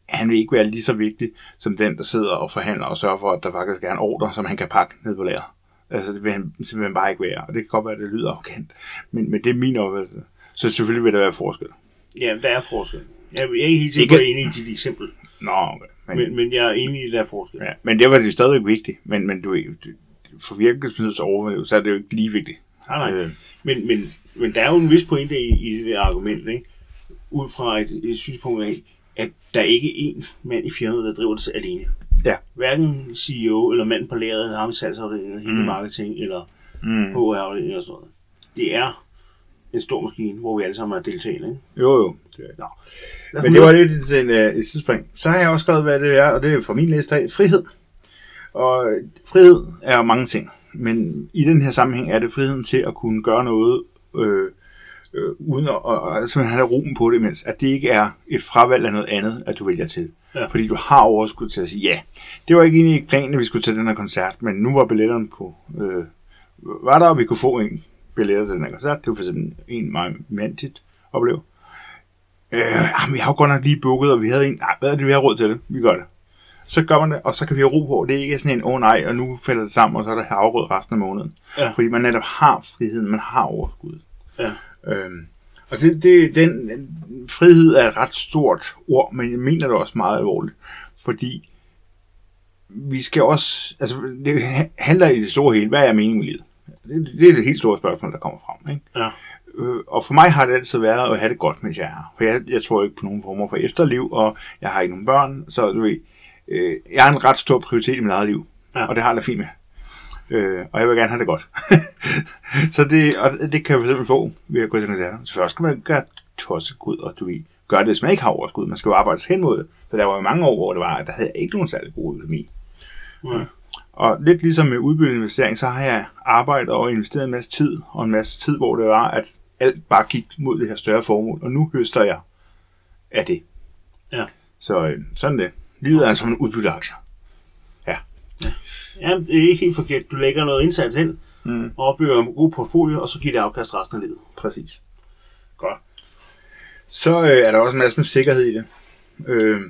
[SPEAKER 2] Han vil ikke være lige så vigtig som den, der sidder og forhandler og sørger for, at der faktisk er en ordre, som han kan pakke ned på lageret. Altså, det vil han simpelthen bare ikke være. Og det kan godt være, at det lyder arrogant. Men, men det er min opfattelse. Så selvfølgelig vil der være forskel.
[SPEAKER 1] Ja, der er forskel. Jeg er ikke helt sikker er enig i dit eksempel,
[SPEAKER 2] Nå, okay. Men,
[SPEAKER 1] men, men jeg er enig i, at der er forskel.
[SPEAKER 2] ja. men det var det stadigvæk vigtigt. Men, men du, for virksomheds overlevelse, så er det jo ikke lige vigtigt.
[SPEAKER 1] Nej, nej.
[SPEAKER 2] Øh,
[SPEAKER 1] Men, men, men der er jo en vis pointe i, i det argument, ikke? ud fra et, et synspunkt af, at der er ikke én mand i firmaet, der driver det alene.
[SPEAKER 2] Ja.
[SPEAKER 1] Hverken CEO eller manden på lageret, eller ham i salgsafdelingen, hele
[SPEAKER 2] Mm.
[SPEAKER 1] marketing eller
[SPEAKER 2] mm.
[SPEAKER 1] HR-afdelingen og sådan noget. Det er en stor maskine, hvor vi alle sammen er deltagende. Ikke?
[SPEAKER 2] Jo, jo. Det er.
[SPEAKER 1] Nå.
[SPEAKER 2] Men det var lidt til en, uh, et tidsspring. Så har jeg også skrevet, hvad det er, og det er fra min liste af. Frihed. Og frihed er mange ting. Men i den her sammenhæng er det friheden til at kunne gøre noget, øh, øh, uden at, at, at simpelthen have roen på det, mens at det ikke er et fravalg af noget andet, at du vælger til.
[SPEAKER 1] Ja.
[SPEAKER 2] Fordi du har overskud til at sige, ja, det var ikke egentlig i planen, at vi skulle til den her koncert, men nu var billetterne på, øh, var der, og vi kunne få en billetter til den her koncert. Det var for eksempel en meget mandigt opleve. Øh, jamen, vi har jo godt nok lige booket, og vi havde en, nej, hvad er det, vi har råd til det? Vi gør det. Så gør man det, og så kan vi have ro på. Det er ikke sådan en, åh oh, nej, og nu falder det sammen, og så er der havregrød resten af måneden.
[SPEAKER 1] Ja.
[SPEAKER 2] Fordi man netop har friheden, man har overskud.
[SPEAKER 1] Ja.
[SPEAKER 2] Øhm, og det, det, den frihed er et ret stort ord, men jeg mener det også meget alvorligt. Fordi vi skal også, altså det handler i det store hele, hvad er meningen med livet? Det, det er det helt store spørgsmål, der kommer frem. Ikke?
[SPEAKER 1] Ja.
[SPEAKER 2] Øh, og for mig har det altid været at have det godt, mens jeg er. For jeg, jeg tror ikke på nogen former for efterliv, og jeg har ikke nogen børn, så du ved, øh, jeg har en ret stor prioritet i mit eget liv,
[SPEAKER 1] Ja.
[SPEAKER 2] og det har jeg det fint med. Øh, og jeg vil gerne have det godt. så det, og det kan jeg eksempel få ved at gå til koncerter. Så først skal man gøre tossekud, og du ved, gøre det, hvis man ikke har overskud. Man skal jo arbejde hen mod det. For der var jo mange år, hvor det var, at der havde jeg ikke nogen særlig god økonomi.
[SPEAKER 1] Ja.
[SPEAKER 2] Og lidt ligesom med udbytteinvestering, så har jeg arbejdet og investeret en masse tid, og en masse tid, hvor det var, at alt bare gik mod det her større formål, og nu høster jeg af det.
[SPEAKER 1] Ja.
[SPEAKER 2] Så øh, sådan det. Livet er som en udbytteaktie.
[SPEAKER 1] ja, det er ikke helt forkert. Du lægger noget indsats ind,
[SPEAKER 2] Mm.
[SPEAKER 1] og opbygger en god portfolio, og så giver det afkast resten af livet.
[SPEAKER 2] Præcis.
[SPEAKER 1] Godt.
[SPEAKER 2] Så øh, er der også en masse med sikkerhed i det. Øh,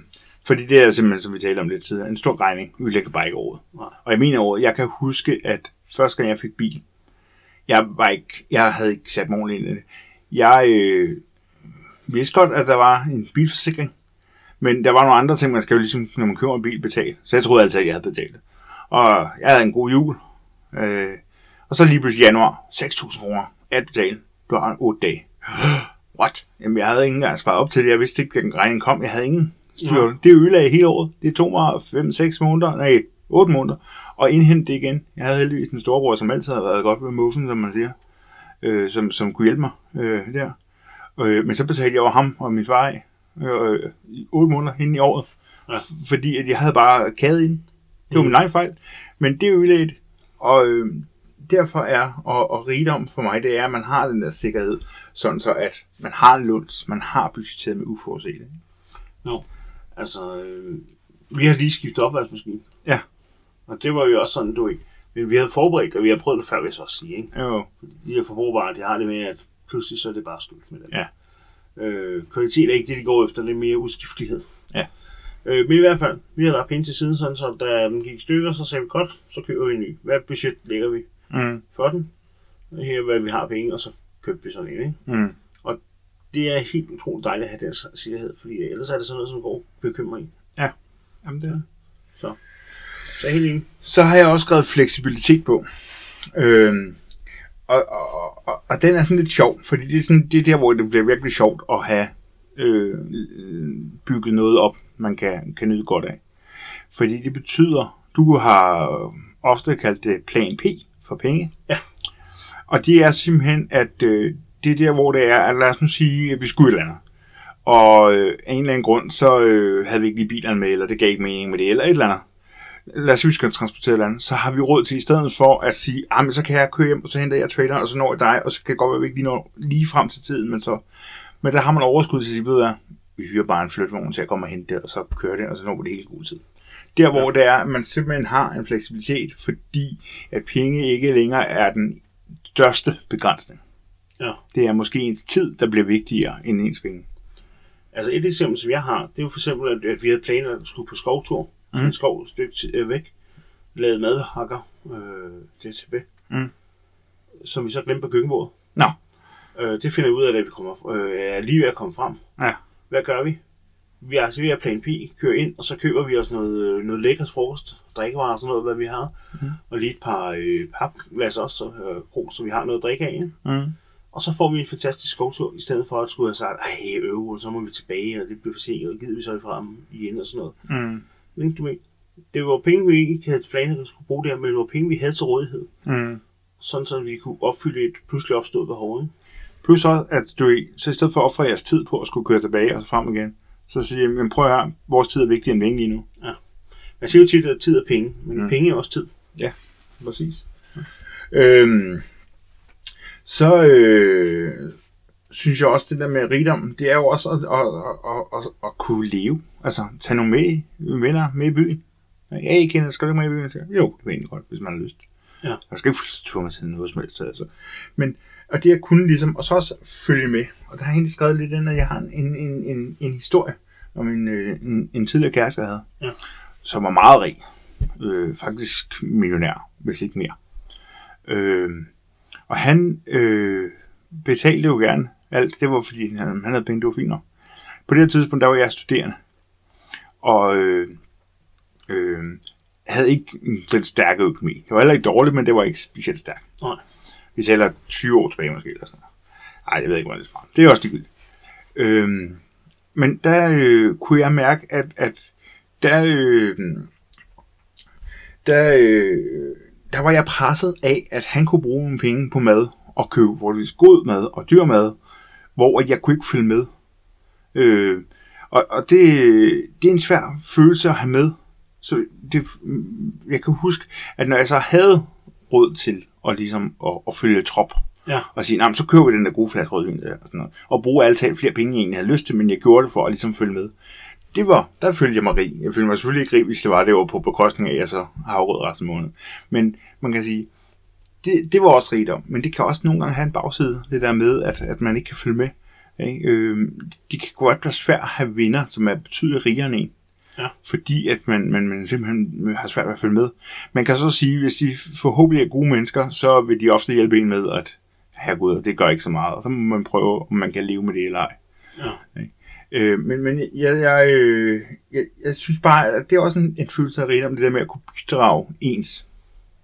[SPEAKER 2] fordi det er simpelthen, som vi talte om lidt tidligere, en stor regning, vi lægger bare ikke over.
[SPEAKER 1] Nej.
[SPEAKER 2] Og jeg mener over, jeg kan huske, at første gang jeg fik bil, jeg, var ikke, jeg havde ikke sat mig ordentligt ind i det. Jeg øh, vidste godt, at der var en bilforsikring, men der var nogle andre ting, man skal jo ligesom, når man køber en bil, betale. Så jeg troede altid, at jeg havde betalt. Og jeg havde en god jul. Øh, og så lige pludselig januar, 6.000 kroner at betale. Du har 8 dage. What? Jamen, jeg havde ikke engang sparet op til det. Jeg vidste ikke, at den regning kom. Jeg havde ingen styr. Ja. Det ødelagde hele året. Det tog mig 5-6 måneder, nej, 8 måneder, og indhente det igen. Jeg havde heldigvis en storebror, som altid har været godt med muffen, som man siger, øh, som, som kunne hjælpe mig øh, der. Øh, men så betalte jeg over ham og min far af øh, i 8 måneder hen i året,
[SPEAKER 1] Ja.
[SPEAKER 2] fordi at jeg havde bare kædet ind. Det var
[SPEAKER 1] Mm.
[SPEAKER 2] min egen fejl, men det er ødelagt, og øh, derfor er, og, og rigdom for mig, det er, at man har den der sikkerhed, sådan så at man har en lunds, man har budgetteret med uforudsete.
[SPEAKER 1] No. Altså, øh, vi har lige skiftet opvaskemaskine.
[SPEAKER 2] Ja.
[SPEAKER 1] Og det var jo også sådan, du ikke. Men vi havde forberedt, og vi har prøvet det før, vil jeg så også sige. Ikke?
[SPEAKER 2] Jo,
[SPEAKER 1] De her forbrugervarer, de har det med, at pludselig så er det bare slut med det.
[SPEAKER 2] Ja.
[SPEAKER 1] Øh, kvalitet er ikke det, de går efter, det er mere udskiftelighed.
[SPEAKER 2] Ja.
[SPEAKER 1] Øh, men i hvert fald, vi har lagt penge til siden, sådan, så da den gik i stykker, så sagde vi godt, så køber vi en ny. Hvad budget lægger vi
[SPEAKER 2] mm,
[SPEAKER 1] for den? Her er, hvad vi har penge, og så købte vi sådan en. Ikke?
[SPEAKER 2] mm,
[SPEAKER 1] Det er helt utroligt dejligt at have den sikkerhed, fordi ellers er det sådan noget, som går bekymring.
[SPEAKER 2] jamen det er.
[SPEAKER 1] Så, så er helt enig.
[SPEAKER 2] Så har jeg også skrevet fleksibilitet på. Øhm, og, og, og, og den er sådan lidt sjov, fordi det er, sådan, det er der, hvor det bliver virkelig sjovt at have øh, bygget noget op, man kan, kan nyde godt af. Fordi det betyder, du har ofte kaldt det plan P for penge.
[SPEAKER 1] Ja.
[SPEAKER 2] Og det er simpelthen, at øh, det er der, hvor det er, at lad os nu sige, at vi skulle et eller andet. Og øh, af en eller anden grund, så øh, havde vi ikke lige bilerne med, eller det gav ikke mening med det, eller et eller andet. Lad os sige, vi skal transportere eller andet, så har vi råd til i stedet for at sige, ah, men så kan jeg køre hjem, og så henter jeg traileren, og så når jeg dig, og så kan det godt være, at vi ikke lige når lige frem til tiden, men så, men der har man overskud til at sige, ved hvad, vi hyrer bare en flytvogn til at komme og hente det, og så kører det, og så når vi det hele god tid. Der, hvor det er, at man simpelthen har en fleksibilitet, fordi at penge ikke længere er den største begrænsning.
[SPEAKER 1] Ja.
[SPEAKER 2] Det er måske ens tid, der bliver vigtigere end ens penge.
[SPEAKER 1] Altså et eksempel, som jeg har, det er jo for eksempel, at, vi havde planer, at skulle på skovtur. Mm. En skov et stykke til, øh, væk. Lavet madhakker øh, DTB.
[SPEAKER 2] Mm.
[SPEAKER 1] Som vi så glemte på køkkenbordet.
[SPEAKER 2] Nå,
[SPEAKER 1] Øh, det finder vi ud af, da vi kommer, øh, er lige ved at komme frem.
[SPEAKER 2] ja.
[SPEAKER 1] Hvad gør vi? Vi aktiverer plan P, kører ind, og så køber vi os noget, øh, noget lækkert frokost, drikkevarer og sådan noget, hvad vi har. Mm. Og lige et par øh, papglas også, så, øh, krog, så vi har noget at drikke af.
[SPEAKER 2] Mm.
[SPEAKER 1] Og så får vi en fantastisk skovtur, i stedet for at skulle have sagt, ej, øv, og så må vi tilbage, og det bliver forsinket, og gider vi så ifra dem igen og sådan noget.
[SPEAKER 2] Mm.
[SPEAKER 1] Men du ved, det var penge, vi ikke havde planer, at skulle bruge der, men det var penge, vi havde til rådighed.
[SPEAKER 2] Mm.
[SPEAKER 1] Sådan, så vi kunne opfylde et pludselig opstået behov. Ikke?
[SPEAKER 2] Plus også, at du så i stedet for at ofre jeres tid på at skulle køre tilbage og så frem igen, så siger jeg, men prøv at høre, vores tid er vigtigere end penge lige nu.
[SPEAKER 1] Man siger jo tit, at tid er penge, men mm. penge er også tid.
[SPEAKER 2] Ja, præcis. Øhm, så øh, synes jeg også, det der med rigdom, det er jo også at, at, at, at, at kunne leve. Altså, tage nogle med, venner med i byen. Ja, jeg kender, skal du ikke med i byen? Jo, det vil egentlig godt, hvis man har lyst.
[SPEAKER 1] Ja.
[SPEAKER 2] Jeg skal ikke få mig til noget som helst. Altså. Men, og det at kunne ligesom, og så også følge med. Og der har jeg egentlig skrevet lidt ind, at jeg har en, en, en, en historie om en, øh, en, en tidligere kæreste, jeg havde,
[SPEAKER 1] Ja.
[SPEAKER 2] som var meget rig. Øh, faktisk millionær, hvis ikke mere. Øh, og han øh, betalte jo gerne alt. Det var fordi, han, han havde penge, det var fint nok. På det her tidspunkt, der var jeg studerende. Og øh, øh, havde ikke en den stærke økonomi. Det var heller ikke dårligt, men det var ikke specielt stærkt.
[SPEAKER 1] Nej.
[SPEAKER 2] Vi tæller 20 år tilbage måske, eller sådan noget. Ej, jeg ved ikke, hvor det er. Det er også ligegyldigt. Øhm, men der øh, kunne jeg mærke, at, at der, øh, der, øh, der var jeg presset af, at han kunne bruge nogle penge på mad og købe forholdsvis god mad og dyr mad, hvor at jeg kunne ikke følge med. Øh, og og det, det er en svær følelse at have med. Så det, jeg kan huske, at når jeg så havde råd til at, ligesom, at, at følge trop,
[SPEAKER 1] Ja.
[SPEAKER 2] og sige, "Nå, men så køber vi den der gode flaske rødvin der, og, sådan noget, og bruge alle talt flere penge, end jeg egentlig havde lyst til, men jeg gjorde det for at ligesom følge med. Det var, der følte jeg mig rig. Jeg følte mig selvfølgelig ikke rig, hvis det var, det var på bekostning af, at jeg så har råd resten af måneden. Men man kan sige, det, det var også rigdom, men det kan også nogle gange have en bagside, det der med, at, at man ikke kan følge med. Ikke? Øh, det kan godt være svært at have venner, som er betydeligt rigere end en.
[SPEAKER 1] Ja.
[SPEAKER 2] Fordi at man, man, man simpelthen har svært ved at følge med. Man kan så sige, hvis de forhåbentlig er gode mennesker, så vil de ofte hjælpe en med, at herregud, det gør ikke så meget. Og så må man prøve, om man kan leve med det eller ej.
[SPEAKER 1] Ja.
[SPEAKER 2] Øh, men men jeg, jeg, øh, jeg, jeg synes bare, at det er også en, en følelse af rigdom, det der med at kunne bidrage ens.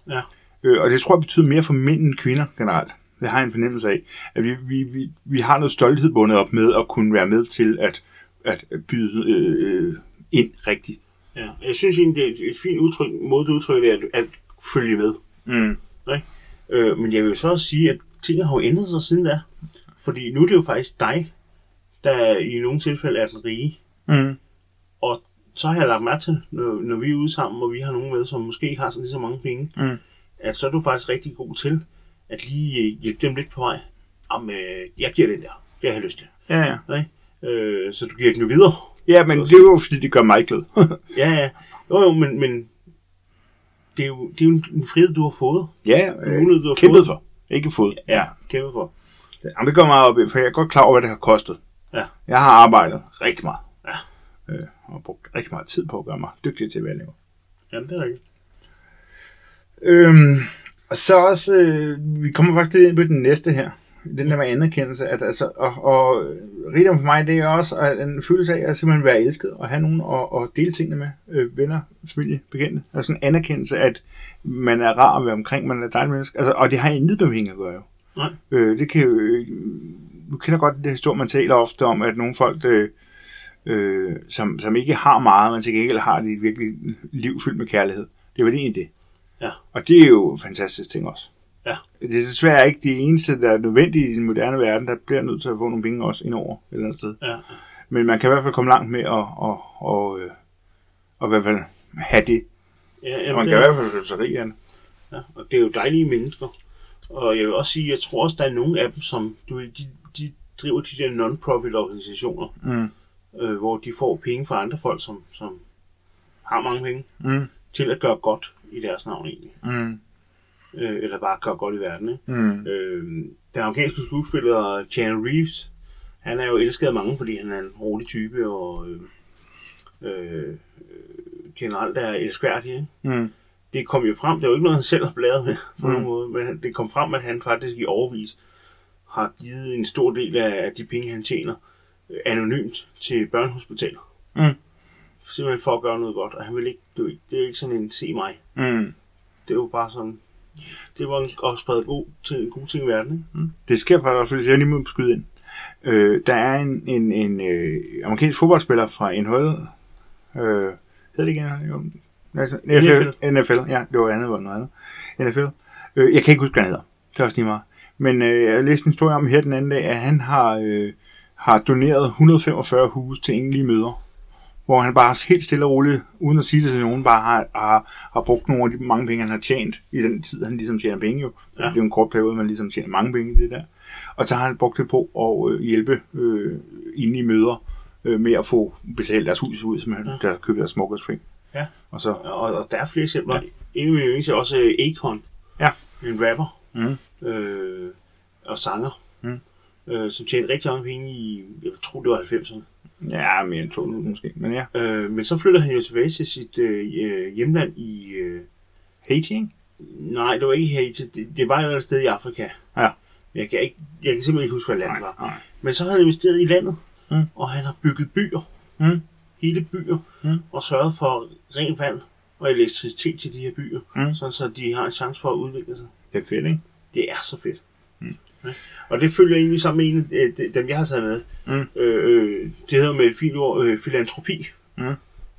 [SPEAKER 1] Ja.
[SPEAKER 2] Øh, og det tror jeg betyder mere for mænd end kvinder generelt. Det har jeg en fornemmelse af, at vi, vi, vi, vi har noget stolthed bundet op med at kunne være med til at, at byde øh, øh, ind rigtigt.
[SPEAKER 1] Ja. Jeg synes egentlig, det er et- fint udtryk, måde du udtrykker det, at, at følge med.
[SPEAKER 2] Mm.
[SPEAKER 1] Ikke? Øh, men jeg vil jo så også sige, at tingene har jo ændret sig siden da. Fordi nu er det jo faktisk dig, der i nogle tilfælde er den rige.
[SPEAKER 2] Mm.
[SPEAKER 1] Og så har jeg lagt mærke til, når, når vi er ude sammen, og vi har nogen med, som måske ikke har sådan lige så mange penge,
[SPEAKER 2] Mm.
[SPEAKER 1] At så er du faktisk rigtig god til at lige øh, hjælpe dem lidt på vej. Jamen, øh, jeg giver den der. Det har jeg lyst til.
[SPEAKER 2] Ja, ja.
[SPEAKER 1] Ikke? Øh, så du giver den jo videre.
[SPEAKER 2] Ja, men det er jo fordi, det gør mig glad.
[SPEAKER 1] Ja, ja. Jo, jo, men, men det er jo, det er jo en, frihed, du har fået.
[SPEAKER 2] ja,
[SPEAKER 1] En mulighed, du har
[SPEAKER 2] kæmpet
[SPEAKER 1] fået.
[SPEAKER 2] for. Ikke fået.
[SPEAKER 1] Ja, kæmpe for.
[SPEAKER 2] Jamen, det går meget op for jeg er godt klar over, hvad det har kostet.
[SPEAKER 1] Ja.
[SPEAKER 2] Jeg har arbejdet rigtig meget.
[SPEAKER 1] Ja.
[SPEAKER 2] Øh, og brugt rigtig meget tid på at gøre mig dygtig til, hvad jeg laver.
[SPEAKER 1] Jamen, det er rigtigt.
[SPEAKER 2] Øhm, og så også, øh, vi kommer faktisk lidt ind på den næste her. Den der med anerkendelse. At, altså, og, og rigdom for mig, det er også at en følelse af at simpelthen være elsket og have nogen at, at dele tingene med. Øh, venner, familie, bekendte. Altså en anerkendelse, at man er rar at være omkring, man er et dejligt menneske. Altså, og det har intet med penge at gøre jo.
[SPEAKER 1] Nej.
[SPEAKER 2] Øh, det kan jo, øh, du kender godt det historie, man taler ofte om, at nogle folk, øh, øh, som, som ikke har meget, men til gengæld har de et virkelig liv fyldt med kærlighed. Det er vel egentlig det.
[SPEAKER 1] Ja.
[SPEAKER 2] Og det er jo fantastisk ting også.
[SPEAKER 1] Ja.
[SPEAKER 2] Det er desværre ikke det eneste, der er nødvendigt i den moderne verden, der bliver nødt til at få nogle penge også indover et eller andet sted.
[SPEAKER 1] Ja.
[SPEAKER 2] Men man kan i hvert fald komme langt med at, at, at, at, at i hvert fald have det
[SPEAKER 1] Ja,
[SPEAKER 2] Og
[SPEAKER 1] jamen,
[SPEAKER 2] man
[SPEAKER 1] det,
[SPEAKER 2] kan i
[SPEAKER 1] er,
[SPEAKER 2] hvert fald føle sig rig det.
[SPEAKER 1] ja, og det er jo dejlige mennesker. Og jeg vil også sige, jeg tror også, der er nogle af dem, som du de, de driver de der non-profit organisationer,
[SPEAKER 2] Mm.
[SPEAKER 1] øh, hvor de får penge fra andre folk, som, som har mange penge,
[SPEAKER 2] Mm.
[SPEAKER 1] til at gøre godt i deres navn egentlig.
[SPEAKER 2] Mm.
[SPEAKER 1] Øh, eller bare gøre godt i verden. Ikke?
[SPEAKER 2] Mm.
[SPEAKER 1] Øh, den amerikanske skuespiller Keanu Reeves, han er jo elsket af mange, fordi han er en rolig type, og øh, øh, generelt er elskværdig. Ikke?
[SPEAKER 2] Mm.
[SPEAKER 1] Det kom jo frem, det er jo ikke noget, han selv har blæret med på
[SPEAKER 2] Mm.
[SPEAKER 1] nogen måde, men det kom frem, at han faktisk i overvis har givet en stor del af af de penge, han tjener, øh, anonymt til børnehospitaler.
[SPEAKER 2] Mm.
[SPEAKER 1] Simpelthen for at gøre noget godt, og han vil ikke, det er jo ikke, det er jo ikke sådan en se mig.
[SPEAKER 2] Mm.
[SPEAKER 1] Det er jo bare sådan, det var at sprede god, til, gode ting i verden. Ikke?
[SPEAKER 2] Det sker faktisk også, jeg lige må skyde ind. Øh, der er en, en, en øh, amerikansk fodboldspiller fra NHL. Øh, hedder det ikke NHL? Jo. Altså, NFL. NFL. Ja, det var andet, var noget andet. NFL. Øh, jeg kan ikke huske, hvad han hedder. Det er også lige meget. Men øh, jeg læste en historie om her den anden dag, at han har, øh, har doneret 145 huse til enlige møder. Hvor han bare helt stille og roligt, uden at sige det til nogen, bare har, har, har brugt nogle af de mange penge, han har tjent i den tid, han ligesom tjener penge jo. Ja. Det er jo en kort periode, man ligesom tjener mange penge i det der. Og så har han brugt det på at øh, hjælpe øh, inde i møder øh, med at få betalt deres hus ud, simpelthen, ja. der køber deres smokkersfri.
[SPEAKER 1] Ja.
[SPEAKER 2] Og så,
[SPEAKER 1] Og, og der er flere eksempler. Ja. En af mine også øh, Akon.
[SPEAKER 2] Ja.
[SPEAKER 1] En rapper.
[SPEAKER 2] mm,
[SPEAKER 1] Øh, og sanger.
[SPEAKER 2] Mm.
[SPEAKER 1] Øh, som tjente rigtig mange penge i, jeg tror det var 90'erne.
[SPEAKER 2] Ja, mere end 200 måske, men ja.
[SPEAKER 1] Øh, men så flytter han jo tilbage til sit øh, øh, hjemland i... Øh,
[SPEAKER 2] Haiti, ikke?
[SPEAKER 1] nej, det var ikke Haiti. Det, det var et eller andet sted i Afrika.
[SPEAKER 2] Ja.
[SPEAKER 1] Jeg kan, ikke, jeg kan simpelthen ikke huske, hvad landet var.
[SPEAKER 2] nej.
[SPEAKER 1] Men så har han investeret i landet.
[SPEAKER 2] Mm.
[SPEAKER 1] Og han har bygget byer.
[SPEAKER 2] Mm.
[SPEAKER 1] Hele byer.
[SPEAKER 2] Mm.
[SPEAKER 1] Og sørget for rent vand og elektricitet til de her byer.
[SPEAKER 2] Mm.
[SPEAKER 1] Sådan så de har en chance for at udvikle sig.
[SPEAKER 2] Det er fedt, ikke?
[SPEAKER 1] Det er så fedt.
[SPEAKER 2] Mm.
[SPEAKER 1] Og det følger egentlig sammen med en af de- dem, jeg har taget med.
[SPEAKER 2] Mm.
[SPEAKER 1] Øh, øh, det hedder med et fint ord øh, filantropi.
[SPEAKER 2] Mm.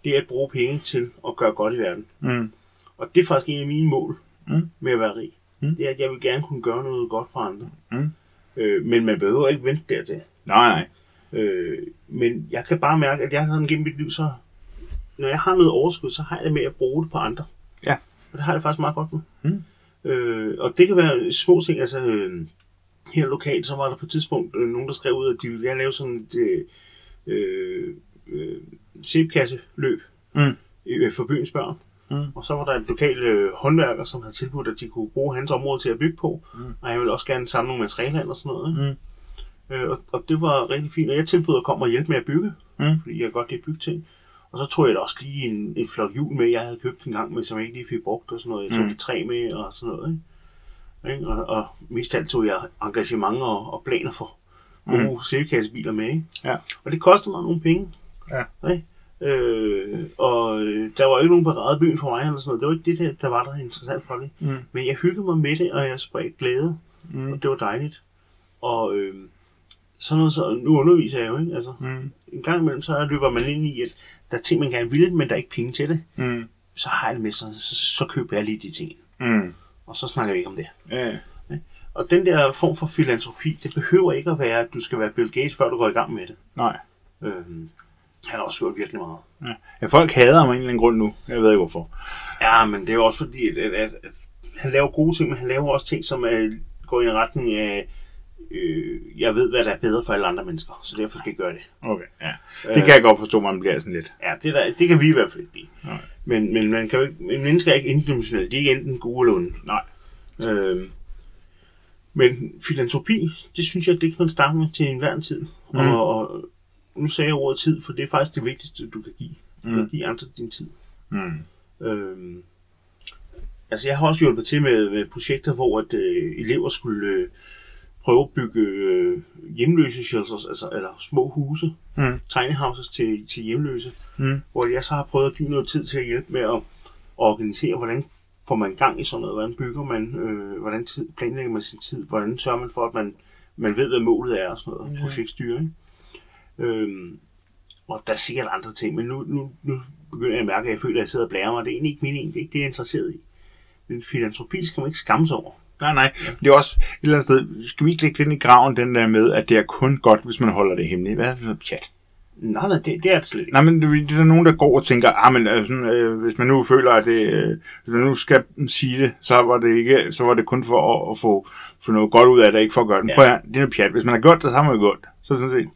[SPEAKER 1] Det er at bruge penge til at gøre godt i verden.
[SPEAKER 2] Mm.
[SPEAKER 1] Og det er faktisk en af mine mål
[SPEAKER 2] Mm.
[SPEAKER 1] med at være rig.
[SPEAKER 2] Mm.
[SPEAKER 1] Det er, at jeg vil gerne kunne gøre noget godt for andre.
[SPEAKER 2] Mm.
[SPEAKER 1] Øh, men man behøver ikke vente dertil.
[SPEAKER 2] Nej, nej.
[SPEAKER 1] Øh, men jeg kan bare mærke, at jeg sådan gennem mit liv, så når jeg har noget overskud, så har jeg det med at bruge det på andre.
[SPEAKER 2] Ja.
[SPEAKER 1] Og det har jeg faktisk meget godt med.
[SPEAKER 2] Mm.
[SPEAKER 1] Øh, og det kan være små ting, altså øh, her lokalt, så var der på et tidspunkt øh, nogen, der skrev ud, at de ville gerne lave sådan et øh, øh, øh, sæbkasseløb
[SPEAKER 2] Mm.
[SPEAKER 1] øh, for byens børn.
[SPEAKER 2] Mm.
[SPEAKER 1] Og så var der en lokal øh, håndværker, som havde tilbudt, at de kunne bruge hans område til at bygge på.
[SPEAKER 2] Mm.
[SPEAKER 1] Og han ville også gerne samle nogle materialer og sådan noget. Ikke?
[SPEAKER 2] Mm.
[SPEAKER 1] Øh, og, og det var rigtig fint, og jeg tilbød at komme og hjælpe med at bygge,
[SPEAKER 2] Mm.
[SPEAKER 1] fordi jeg godt lide at bygge ting. Og så tog jeg da også lige en, en flok hjul med, jeg havde købt en gang med, som jeg ikke lige fik brugt og sådan noget. Jeg tog
[SPEAKER 2] Mm.
[SPEAKER 1] de træ med og sådan noget. Ikke? Og, og mest alt tog jeg engagement og, og planer for gode
[SPEAKER 2] Mm.
[SPEAKER 1] sæbekassebiler med. Ikke?
[SPEAKER 2] Ja.
[SPEAKER 1] Og det kostede mig nogle penge.
[SPEAKER 2] Ja.
[SPEAKER 1] Ikke? Øh, og øh, der var ikke nogen parade byen for mig eller sådan noget. Det var ikke det, der, der var der interessant for det.
[SPEAKER 2] Mm.
[SPEAKER 1] Men jeg hyggede mig med det, og jeg spredte glæde.
[SPEAKER 2] Mm.
[SPEAKER 1] Og det var dejligt. Og øh, sådan noget, så nu underviser jeg jo, ikke? Altså,
[SPEAKER 2] Mm.
[SPEAKER 1] en gang imellem, så løber man ind i, at der er ting, man gerne vil, men der er ikke penge til det.
[SPEAKER 2] Mm.
[SPEAKER 1] Så har jeg det med, så, så, så køber jeg lige de ting.
[SPEAKER 2] Mm.
[SPEAKER 1] Og så snakker vi ikke om det.
[SPEAKER 2] Ja.
[SPEAKER 1] Og den der form for filantropi, det behøver ikke at være, at du skal være Bill Gates, før du går i gang med det.
[SPEAKER 2] Nej.
[SPEAKER 1] Øhm, han har også gjort virkelig meget.
[SPEAKER 2] Ja. ja, folk hader ham af en eller anden grund nu. Jeg ved ikke hvorfor.
[SPEAKER 1] Ja, men det er jo også fordi, at, at, at, at han laver gode ting, men han laver også ting, som er, går i en retning af, øh, jeg ved, hvad der er bedre for alle andre mennesker, så derfor skal jeg gøre det.
[SPEAKER 2] Okay, ja. Det kan jeg godt forstå, man bliver sådan lidt.
[SPEAKER 1] Ja, det, der, det kan vi i hvert fald ikke lide.
[SPEAKER 2] Nej.
[SPEAKER 1] Men, men man kan jo ikke, men mennesker er ikke indimensionelle. De er ikke enten gode eller onde.
[SPEAKER 2] Nej.
[SPEAKER 1] Øhm, men filantropi, det synes jeg, det kan man starte med til enhver tid.
[SPEAKER 2] Mm.
[SPEAKER 1] Og, og nu sagde jeg ordet tid, for det er faktisk det vigtigste, du kan give. Du
[SPEAKER 2] Mm.
[SPEAKER 1] kan give andre din tid.
[SPEAKER 2] Mm.
[SPEAKER 1] Øhm, altså, jeg har også hjulpet til med, med projekter, hvor at, øh, elever skulle øh, prøve at bygge øh, hjemløse shelters, altså, eller små huse,
[SPEAKER 2] Mm.
[SPEAKER 1] tiny houses til, til hjemløse,
[SPEAKER 2] Mm.
[SPEAKER 1] hvor jeg så har prøvet at give noget tid til at hjælpe med at organisere, hvordan får man gang i sådan noget, hvordan bygger man, øh, hvordan tid, planlægger man sin tid, hvordan sørger man for, at man, man ved, hvad målet er og sådan noget,
[SPEAKER 2] ja.
[SPEAKER 1] projektstyring. Øhm, og der er sikkert andre ting, men nu, nu, nu begynder jeg at mærke, at jeg føler, at jeg sidder og blærer mig. Det er egentlig ikke min det er ikke det, jeg er interesseret i. Men filantropi skal man ikke skamme sig over.
[SPEAKER 2] Nej, nej. Det er også et eller andet sted. Skal vi ikke lægge den i graven, den der med, at det er kun godt, hvis man holder det hemmeligt? Hvad er det for pjat?
[SPEAKER 1] Nej, nej, det, det er det slet ikke.
[SPEAKER 2] Nej, men det, det er der nogen, der går og tænker, ah, men sådan, øh, hvis man nu føler, at det, øh, hvis man nu skal sige det, så var det ikke, så var det kun for at, at få, få noget godt ud af det, ikke for at gøre det.
[SPEAKER 1] Ja.
[SPEAKER 2] Prøv at, det er noget pjat. Hvis man har gjort det, så har man jo gjort det. Så sådan set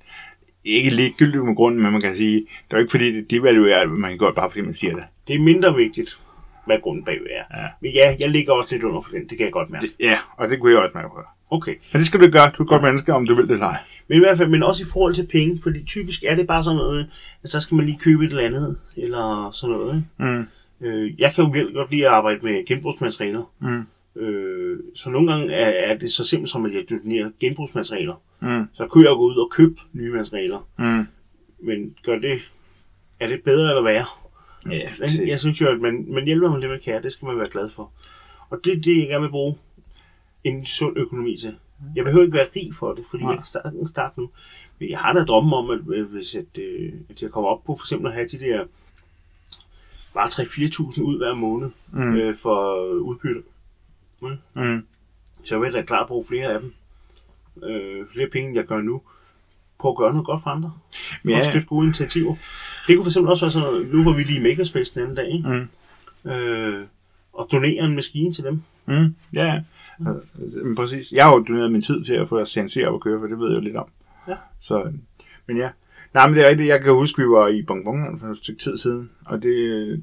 [SPEAKER 2] ikke ligegyldigt med grunden, men man kan sige, det er jo ikke fordi, det devaluerer, at man kan det, bare fordi man siger det.
[SPEAKER 1] Det er mindre vigtigt, hvad grunden bagved er.
[SPEAKER 2] Ja.
[SPEAKER 1] Men ja, jeg ligger også lidt under for den, det kan jeg godt mærke.
[SPEAKER 2] det ja, og det kunne jeg også mærke.
[SPEAKER 1] Okay.
[SPEAKER 2] Men det skal du gøre. Du er et godt menneske, om du vil det eller ej.
[SPEAKER 1] Men i hvert fald, men også i forhold til penge, fordi typisk er det bare sådan noget, at så skal man lige købe et eller andet, eller sådan noget. Ikke?
[SPEAKER 2] Mm.
[SPEAKER 1] Øh, jeg kan jo virkelig godt lide at arbejde med genbrugsmaterialer.
[SPEAKER 2] Mm.
[SPEAKER 1] Øh, så nogle gange er, er det så simpelt som, at jeg donerer genbrugsmaterialer.
[SPEAKER 2] Mm.
[SPEAKER 1] Så kunne jeg gå ud og købe nye materialer.
[SPEAKER 2] Mm.
[SPEAKER 1] Men gør det, er det bedre eller værre?
[SPEAKER 2] Ja,
[SPEAKER 1] Men jeg synes jo, at man, man hjælper med det, man kan, det skal man være glad for. Og det er det, jeg gerne vil bruge en sund økonomi til. Jeg behøver ikke være rig for det, fordi
[SPEAKER 2] Nej.
[SPEAKER 1] jeg kan starte, starte nu. Men jeg har da drømmen om, at øh, hvis at, øh, at jeg kommer op på for eksempel at have de der bare 3-4.000 ud hver måned
[SPEAKER 2] Mm.
[SPEAKER 1] øh, for udbytte,
[SPEAKER 2] Mm.
[SPEAKER 1] så vil jeg da klart bruge flere af dem. Øh, flere penge, end jeg gør nu, på at gøre noget godt for andre.
[SPEAKER 2] Ja.
[SPEAKER 1] at støtte gode initiativer. Det kunne for eksempel også være sådan noget, nu var vi lige i Makerspace den anden dag, ikke?
[SPEAKER 2] Mm.
[SPEAKER 1] øh, og donere en maskine til dem.
[SPEAKER 2] Mm. Ja. Altså, men præcis. Jeg har jo doneret min tid til at få deres CNC op at køre, for det ved jeg jo lidt om.
[SPEAKER 1] Ja.
[SPEAKER 2] Så, men ja. Nej, men det er rigtigt. Jeg kan huske, vi var i Bonbon for et stykke tid siden, og det, øh,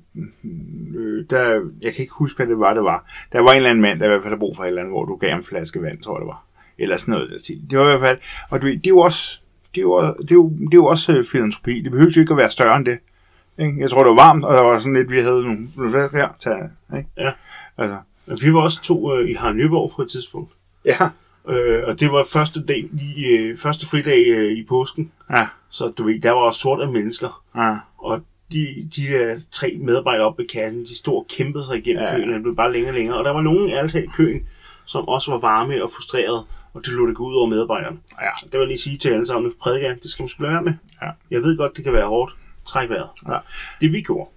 [SPEAKER 2] der, jeg kan ikke huske, hvad det var, det var. Der var en eller anden mand, der i hvert fald havde brug for et eller andet, hvor du gav ham en flaske vand, tror jeg det var. Eller sådan noget. Det var i hvert fald, og du det er jo også, det er jo, det er jo, det er jo også øh, filantropi. Det behøver jo ikke at være større end det. Ikke? Jeg tror, det var varmt, og der var sådan lidt, vi havde nogle, her. Til, ikke?
[SPEAKER 1] Ja.
[SPEAKER 2] Altså,
[SPEAKER 1] vi var også to øh, i Harald Nyborg på et tidspunkt.
[SPEAKER 2] ja.
[SPEAKER 1] Øh, og det var første dag, lige, øh, første fridag øh, i påsken.
[SPEAKER 2] Ja,
[SPEAKER 1] Så du ved, der var også sort af mennesker.
[SPEAKER 2] ja.
[SPEAKER 1] Og de, de der tre medarbejdere oppe ved kassen, de stod og kæmpede sig igennem
[SPEAKER 2] Ja.
[SPEAKER 1] køen, og det blev bare længere og længere. Og der var nogen ærligt i køen, som også var varme og frustrerede, og det lå det gå ud over medarbejderne.
[SPEAKER 2] Ja.
[SPEAKER 1] Det vil jeg lige sige til alle sammen, prædiker det skal man sgu lade være med.
[SPEAKER 2] Ja.
[SPEAKER 1] Jeg ved godt, det kan være hårdt. Træk vejret.
[SPEAKER 2] Ja.
[SPEAKER 1] Det vi gjorde,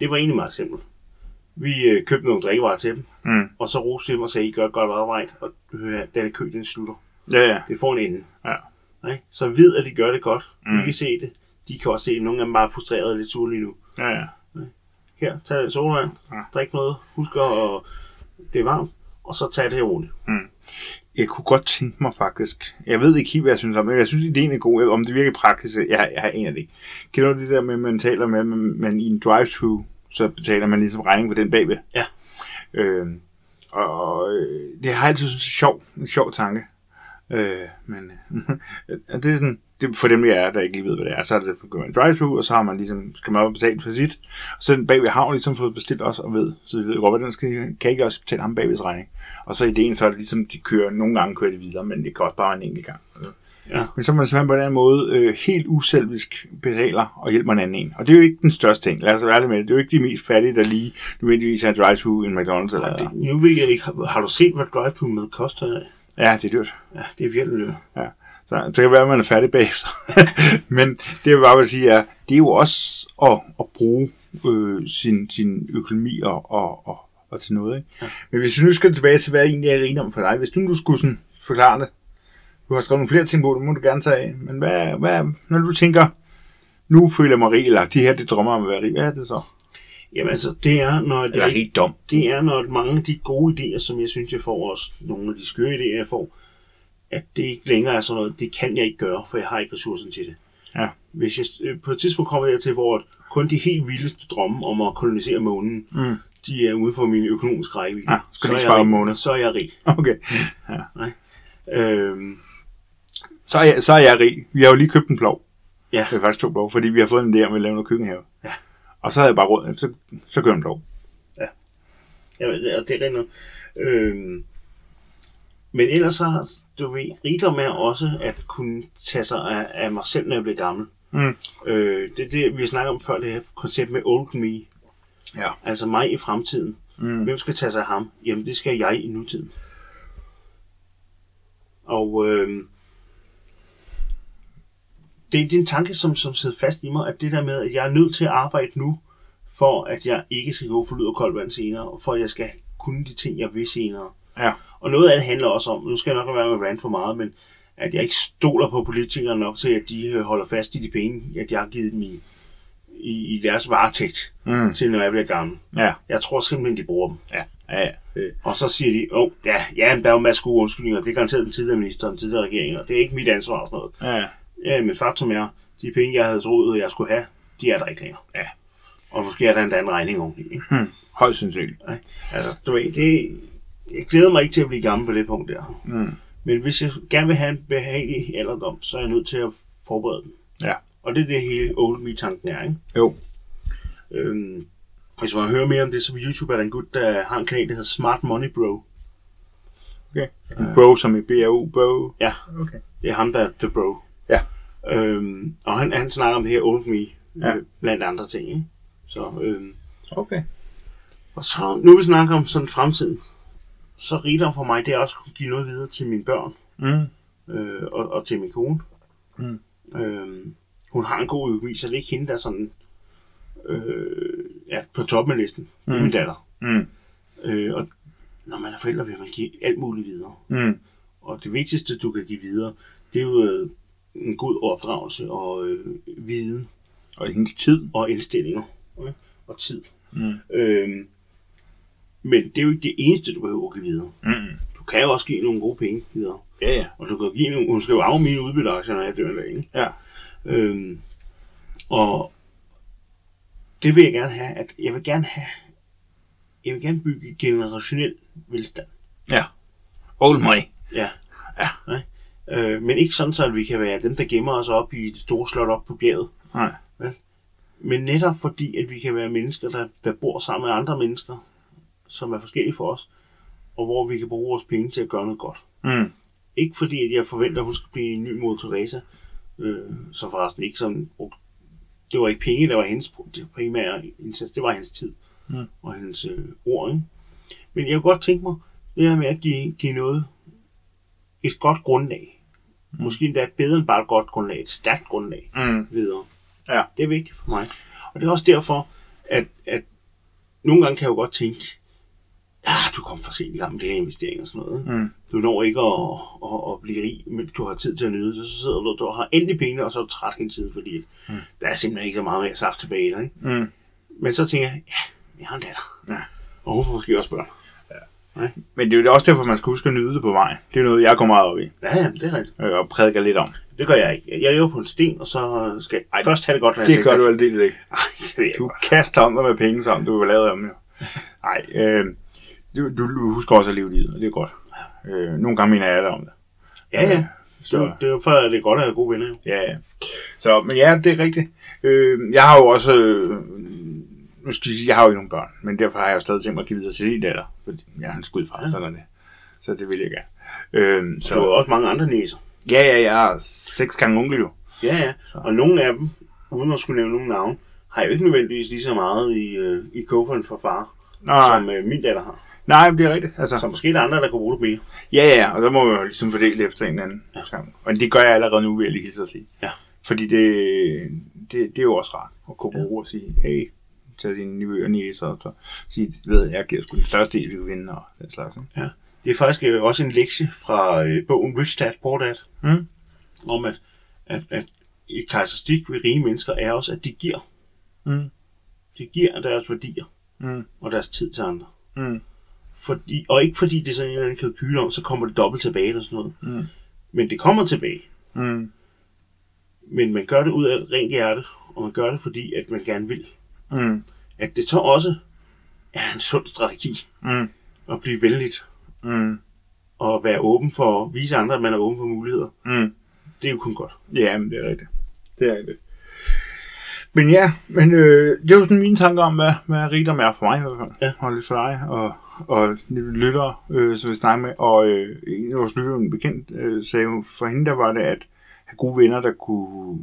[SPEAKER 1] det var egentlig meget simpelt. Vi øh, købte nogle drikkevarer til dem,
[SPEAKER 2] Mm.
[SPEAKER 1] og så roste vi dem og sagde, I gør et godt arbejde, og øh, den kø, den slutter.
[SPEAKER 2] Ja, ja.
[SPEAKER 1] Det får en ende.
[SPEAKER 2] Ja.
[SPEAKER 1] Nej? Så ved, at de gør det godt. Mm. Vi kan se det. De kan også se, at nogle af dem bare er frustrerede og lidt sure lige nu.
[SPEAKER 2] Ja, ja.
[SPEAKER 1] Her, tag lidt sodavand,
[SPEAKER 2] Ja.
[SPEAKER 1] drik noget, husk at det er varmt, og så tag det roligt.
[SPEAKER 2] Jeg kunne godt tænke mig faktisk, jeg ved ikke helt, hvad jeg synes om det, jeg synes, ideen er god, om det virker praktisk, jeg, jeg har en af det. Kender du det der med, at man taler med, at man i en drive-thru, så betaler man ligesom regning på den bagved?
[SPEAKER 1] Ja.
[SPEAKER 2] Øh, og øh, det har jeg altid synes er sjov, en sjov tanke. Øh, men det er sådan, det for dem, jeg er, der ikke lige ved, hvad det er. Så er det, går man drive-thru, og så har man ligesom, skal man op og betale for sit. Og så den bagved har man ligesom fået bestilt også og ved, så vi ved godt, hvordan skal, kan ikke også betale ham bagveds regning. Og så ideen, så er det ligesom, de kører, nogle gange kører de videre, men det kan også bare en enkelt gang.
[SPEAKER 1] Ja.
[SPEAKER 2] Men så er man simpelthen på den måde øh, helt uselvisk betaler og hjælper en anden en. Og det er jo ikke den største ting. Lad os være ærlige med det. Det er jo ikke de mest fattige, der lige nødvendigvis har drive-thru i en McDonald's. Eller,
[SPEAKER 1] Det, nu ved jeg ikke, har, har du set, hvad drive med koster?
[SPEAKER 2] Ja, det er dyrt.
[SPEAKER 1] Ja, det er virkelig dyrt.
[SPEAKER 2] Ja. Så det kan være, at man er færdig bagefter. Men det jeg bare vil sige er, det er jo også at, at bruge øh, sin, sin økonomi og, og, og, og til noget. Ikke? Ja. Men hvis vi nu skal tilbage til, hvad egentlig er rigdom for dig. Hvis du nu skulle sådan forklare det. Du har skrevet nogle flere ting på, det må du gerne tage af. Men hvad, hvad, når du tænker, nu føler jeg mig rig, eller de her, det drømmer om at være rig, hvad er det så?
[SPEAKER 1] Jamen altså, det er, når det,
[SPEAKER 2] Eller rigdom.
[SPEAKER 1] det er, når mange af de gode idéer, som jeg synes, jeg får også, nogle af de skøre idéer, jeg får, at det ikke længere er sådan noget, det kan jeg ikke gøre, for jeg har ikke ressourcen til det.
[SPEAKER 2] Ja.
[SPEAKER 1] Hvis jeg øh, på et tidspunkt kommer jeg til, hvor kun de helt vildeste drømme om at kolonisere månen,
[SPEAKER 2] Mm.
[SPEAKER 1] de er ude for min økonomiske rækkevidde.
[SPEAKER 2] Ja, skal
[SPEAKER 1] så, er jeg rig. så er jeg rig.
[SPEAKER 2] Okay.
[SPEAKER 1] Øhm,
[SPEAKER 2] Så er, jeg, så er jeg rig. Vi har jo lige købt en plov.
[SPEAKER 1] ja,
[SPEAKER 2] Det er faktisk to plov, fordi vi har fået en idé om at lave noget køkkenhave.
[SPEAKER 1] Ja.
[SPEAKER 2] Og så havde jeg bare råd, så, så kører en plov.
[SPEAKER 1] Jamen, det, og det er noget. Øhm, men ellers så, du ved, rigdom er også at kunne tage sig af, af mig selv, når jeg bliver gammel.
[SPEAKER 2] Mm.
[SPEAKER 1] Øh, det det, vi har snakket om før, det her koncept med old me.
[SPEAKER 2] Ja.
[SPEAKER 1] Altså mig i fremtiden.
[SPEAKER 2] Mm.
[SPEAKER 1] Hvem skal tage sig af ham? Jamen, det skal jeg i nutiden. Og øh, det, det er en tanke, som, som sidder fast i mig, at det der med, at jeg er nødt til at arbejde nu, for at jeg ikke skal gå for lyd og koldt vand senere, og for at jeg skal kunne de ting, jeg vil senere.
[SPEAKER 2] Ja.
[SPEAKER 1] Og noget af det handler også om, nu skal jeg nok være med rant for meget, men at jeg ikke stoler på politikere nok til, at de øh, holder fast i de penge, at jeg har givet dem i, i, i deres varetægt
[SPEAKER 2] Mm.
[SPEAKER 1] til, når jeg bliver gammel.
[SPEAKER 2] Ja.
[SPEAKER 1] Jeg tror simpelthen, de bruger dem.
[SPEAKER 2] Ja. Ja, ja. Det,
[SPEAKER 1] Og så siger de, åh, oh, ja, ja, der er jo en masse gode undskyldninger. Det er garanteret den tidligere minister og den tidligere regering, og det er ikke mit ansvar og sådan noget.
[SPEAKER 2] ja, ja.
[SPEAKER 1] Ja, men faktum er, de penge, jeg havde troet, jeg skulle have, de er der ikke længere.
[SPEAKER 2] Ja.
[SPEAKER 1] Og måske er der en regning oveni.
[SPEAKER 2] Hmm. Højst sandsynligt.
[SPEAKER 1] Altså, du ved, det, jeg glæder mig ikke til at blive gammel på det punkt der.
[SPEAKER 2] Mm.
[SPEAKER 1] Men hvis jeg gerne vil have en behagelig alderdom, så er jeg nødt til at forberede den.
[SPEAKER 2] Ja.
[SPEAKER 1] Og det er det hele old me-tanken er, ikke?
[SPEAKER 2] Jo.
[SPEAKER 1] Øhm, hvis man vil høre mere om det, så på YouTube er der en gut, der har en kanal, der hedder Smart Money Bro.
[SPEAKER 2] Okay. En bro som i B-R-O, bro.
[SPEAKER 1] Ja,
[SPEAKER 2] Okay.
[SPEAKER 1] det er ham, der er The Bro.
[SPEAKER 2] Ja.
[SPEAKER 1] Øhm, og han, han snakker om det her old me,
[SPEAKER 2] Ja.
[SPEAKER 1] øh, blandt andre ting, ikke? Så, øhm,
[SPEAKER 2] Okay.
[SPEAKER 1] og så, nu vi snakker om sådan fremtiden, så rigdom for mig, det er også at kunne give noget videre til mine børn.
[SPEAKER 2] Mm.
[SPEAKER 1] øh, og, og til min kone.
[SPEAKER 2] Mm.
[SPEAKER 1] Øhm, hun har en god økonomi, så det er ikke hende, der er sådan øh, ja, på toppen af listen. Det er
[SPEAKER 2] Mm.
[SPEAKER 1] min datter.
[SPEAKER 2] Mm.
[SPEAKER 1] Øh, og når man er forældre, vil man give alt muligt videre.
[SPEAKER 2] Mm.
[SPEAKER 1] Og det vigtigste, du kan give videre, det er jo øh, en god opdragelse og øh, viden
[SPEAKER 2] Og hendes tid.
[SPEAKER 1] og indstillinger øh, og tid.
[SPEAKER 2] Mm.
[SPEAKER 1] Øhm, men det er jo ikke det eneste, du behøver at give videre.
[SPEAKER 2] Mm.
[SPEAKER 1] Du kan jo også give nogle gode penge videre.
[SPEAKER 2] Ja, ja.
[SPEAKER 1] Og du kan give nogle, hun skal jo arve mine udbytteaktier, når jeg dør en dag, ikke?
[SPEAKER 2] Ja.
[SPEAKER 1] Øhm, og det vil jeg gerne have, at jeg vil gerne have, jeg vil gerne bygge generationel velstand.
[SPEAKER 2] Ja. Old money.
[SPEAKER 1] Ja.
[SPEAKER 2] Ja.
[SPEAKER 1] Nej? Øh, men ikke sådan, så at vi kan være dem, der gemmer os op i det store slot op på bjerget.
[SPEAKER 2] Nej.
[SPEAKER 1] Men netop fordi, at vi kan være mennesker, der, der bor sammen med andre mennesker, som er forskellige for os, og hvor vi kan bruge vores penge til at gøre noget godt.
[SPEAKER 2] Mm.
[SPEAKER 1] Ikke fordi, at jeg forventer, at hun skal blive en ny mod Teresa, øh, som forresten ikke sådan brugt. Det var ikke penge, der var hendes primære indsats, det var hendes tid
[SPEAKER 2] Mm.
[SPEAKER 1] og hendes øh, ord. Ikke? Men jeg kunne godt tænke mig, det her med at give, give noget, et godt grundlag, mm. måske endda bedre end bare et godt grundlag, et stærkt grundlag
[SPEAKER 2] Mm.
[SPEAKER 1] videre.
[SPEAKER 2] Ja.
[SPEAKER 1] Det er vigtigt for mig. Og det er også derfor, at, at nogle gange kan jeg jo godt tænke, ja, du kom for sent i gang med det her investering og sådan noget.
[SPEAKER 2] Mm.
[SPEAKER 1] Du når ikke at, at, at blive rig, men du har tid til at nyde det. Så sidder du, du har endelig penge, og så er du træt hele tiden, fordi mm. der er simpelthen ikke så meget mere saft tilbage i dig. Ikke?
[SPEAKER 2] Mm.
[SPEAKER 1] Men så tænker jeg, ja, jeg har en datter.
[SPEAKER 2] Ja.
[SPEAKER 1] Og hun får måske også børn.
[SPEAKER 2] Men det er jo også derfor, man skal huske at nyde det på vejen. Det er noget, jeg går meget op i.
[SPEAKER 1] Ja, ja, det er rigtigt.
[SPEAKER 2] øh, Og prædiker lidt om.
[SPEAKER 1] Det gør jeg ikke. Jeg lever på en sten, og så skal jeg først have det godt, når jeg
[SPEAKER 2] Det gør du aldeles ikke.
[SPEAKER 1] Ej, det jeg
[SPEAKER 2] Du kaster om dig med penge, som du vil lave om. Nej, øh, du, du, husker også at leve livet, og det er godt. Øh, nogle gange mener jeg det om det.
[SPEAKER 1] Ja, ja.
[SPEAKER 2] Så-
[SPEAKER 1] Så. Det er jo for, det er godt at have gode venner. Jo.
[SPEAKER 2] Ja, ja. Så, men ja, det er rigtigt. Øh, jeg har jo også... Øh, nu skal jeg sige, jeg har jo ikke nogen børn, men derfor har jeg jo stadig tænkt mig at give videre til din datter. Fordi jeg har en skud fra,
[SPEAKER 1] Ja.
[SPEAKER 2] sådan det. Så det vil jeg gerne. Øh,
[SPEAKER 1] Så du har
[SPEAKER 2] så,
[SPEAKER 1] også mange andre næser.
[SPEAKER 2] ja, ja, jeg har seks gange onkel jo.
[SPEAKER 1] Ja, ja. Og nogle af dem, uden at skulle nævne nogen navn, har jo ikke nødvendigvis lige så meget i, øh, i kufferen for far,
[SPEAKER 2] Nej,
[SPEAKER 1] som øh, min datter har.
[SPEAKER 2] Nej, men det er rigtigt. Altså,
[SPEAKER 1] Så måske er der andre, der kunne bruge det mere.
[SPEAKER 2] Ja, ja, og der må man jo ligesom fordele efter en anden ja. sammen. Og det gør jeg allerede nu, vil jeg lige hilse at sige.
[SPEAKER 1] Ja.
[SPEAKER 2] Fordi det, det, det er jo også rart at kunne bruge og sige, hey, til dine nivøer og niæser, og så sige, ved jeg giver sgu den største del, vi vinde, og den slags. Ikke?
[SPEAKER 1] Det er faktisk øh, også en lektie fra øh, bogen Rich Dad, Poor Dad,
[SPEAKER 2] Mm.
[SPEAKER 1] om at, at, at et karakteristik ved rige mennesker er også, at de giver.
[SPEAKER 2] Mm.
[SPEAKER 1] De giver deres værdier
[SPEAKER 2] Mm.
[SPEAKER 1] og deres tid til andre.
[SPEAKER 2] Mm.
[SPEAKER 1] Fordi, og ikke fordi det er sådan en eller anden kalkyl om, så kommer det dobbelt tilbage eller sådan noget.
[SPEAKER 2] Mm.
[SPEAKER 1] Men det kommer tilbage.
[SPEAKER 2] Mm.
[SPEAKER 1] Men man gør det ud af rent hjerte, og man gør det fordi, at man gerne vil.
[SPEAKER 2] Mm.
[SPEAKER 1] At det så også er en sund strategi
[SPEAKER 2] Mm.
[SPEAKER 1] at blive venligt
[SPEAKER 2] Mm.
[SPEAKER 1] og være åben for at vise andre, at man er åben for muligheder.
[SPEAKER 2] Mm.
[SPEAKER 1] Det er jo kun godt.
[SPEAKER 2] Ja, men det er rigtigt. Det er rigtigt. Men ja, men øh, det er jo sådan mine tanker om, hvad, hvad rigdom er for mig i hvert fald.
[SPEAKER 1] Ja.
[SPEAKER 2] Og lidt for dig, og, og lyttere, øh, som vi snakker med. Og øh, en af vores lyttere, en bekendt, øh, sagde jo, for hende der var det at have gode venner, der kunne,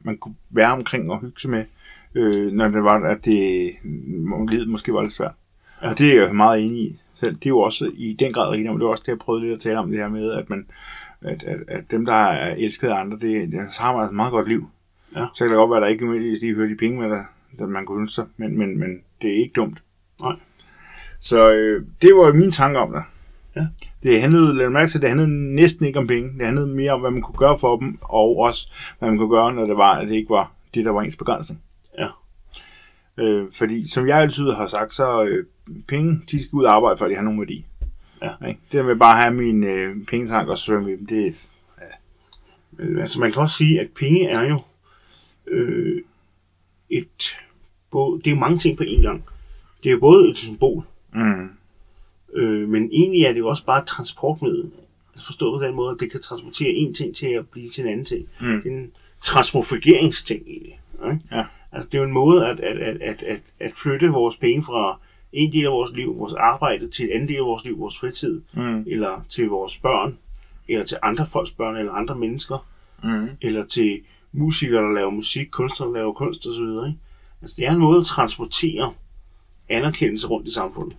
[SPEAKER 2] man kunne være omkring og hygge sig med, øh, når det var, at det livet måske var lidt svært. Og det er jeg jo meget enig i. selv. det er jo også i den grad rigdom. Det er også det, jeg prøvede lidt at tale om det her med, at man at, at, at dem, der er elsket af andre, det, det så har man altså et meget godt liv.
[SPEAKER 1] Ja.
[SPEAKER 2] Så kan det godt være, at der ikke nødvendigvis lige hører de penge med, der, der man kunne ønske sig, men, men, men det er ikke dumt.
[SPEAKER 1] Nej.
[SPEAKER 2] Så øh, det var mine tanker om det.
[SPEAKER 1] Ja.
[SPEAKER 2] Det handlede, lad mærke til, det handlede næsten ikke om penge. Det handlede mere om, hvad man kunne gøre for dem, og også, hvad man kunne gøre, når det var, at det ikke var det, der var ens begrænsning.
[SPEAKER 1] Ja.
[SPEAKER 2] Øh, fordi, som jeg altid har sagt, så øh, penge, de skal ud og arbejde, for de har nogen værdi.
[SPEAKER 1] Ja.
[SPEAKER 2] Ikke? Det med bare at have min øh, pengetank og svømme i dem, det er...
[SPEAKER 1] Men, altså man kan også sige, at penge er jo øh, et... Både, det er jo mange ting på én gang. Det er jo både et symbol,
[SPEAKER 2] Mm.
[SPEAKER 1] øh, men egentlig er det jo også bare et transportmiddel. Forstået på den måde, at det kan transportere en ting til at blive til en anden ting.
[SPEAKER 2] Mm.
[SPEAKER 1] Det er en transmofrigeringsting egentlig. Ikke?
[SPEAKER 2] Ja.
[SPEAKER 1] Altså det er jo en måde at, at, at, at, at, at flytte vores penge fra en del af vores liv, vores arbejde, til en anden del af vores liv, vores fritid,
[SPEAKER 2] Mm.
[SPEAKER 1] eller til vores børn, eller til andre folks børn, eller andre mennesker,
[SPEAKER 2] Mm.
[SPEAKER 1] eller til musikere, der laver musik, kunstnere, der laver kunst osv. Ikke? Altså det er en måde at transportere anerkendelse rundt i samfundet.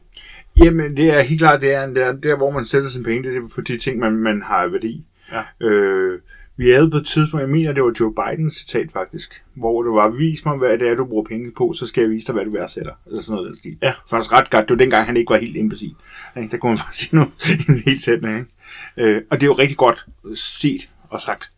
[SPEAKER 2] Jamen, det er helt klart, det er, det er der, hvor man sætter sin penge, det er på de ting, man, man har værdi.
[SPEAKER 1] Ja.
[SPEAKER 2] Øh, vi havde på et tidspunkt, jeg mener, det var Joe Bidens citat faktisk, hvor det var, vis mig, hvad det er, du bruger penge på, så skal jeg vise dig, hvad du værdsætter. Eller sådan noget den stil.
[SPEAKER 1] Ja.
[SPEAKER 2] Faktisk ret godt. Det var dengang, han ikke var helt imbecil. Der kunne man faktisk sige noget en helt sætning. Ikke? Øh, og det er jo rigtig godt set og sagt.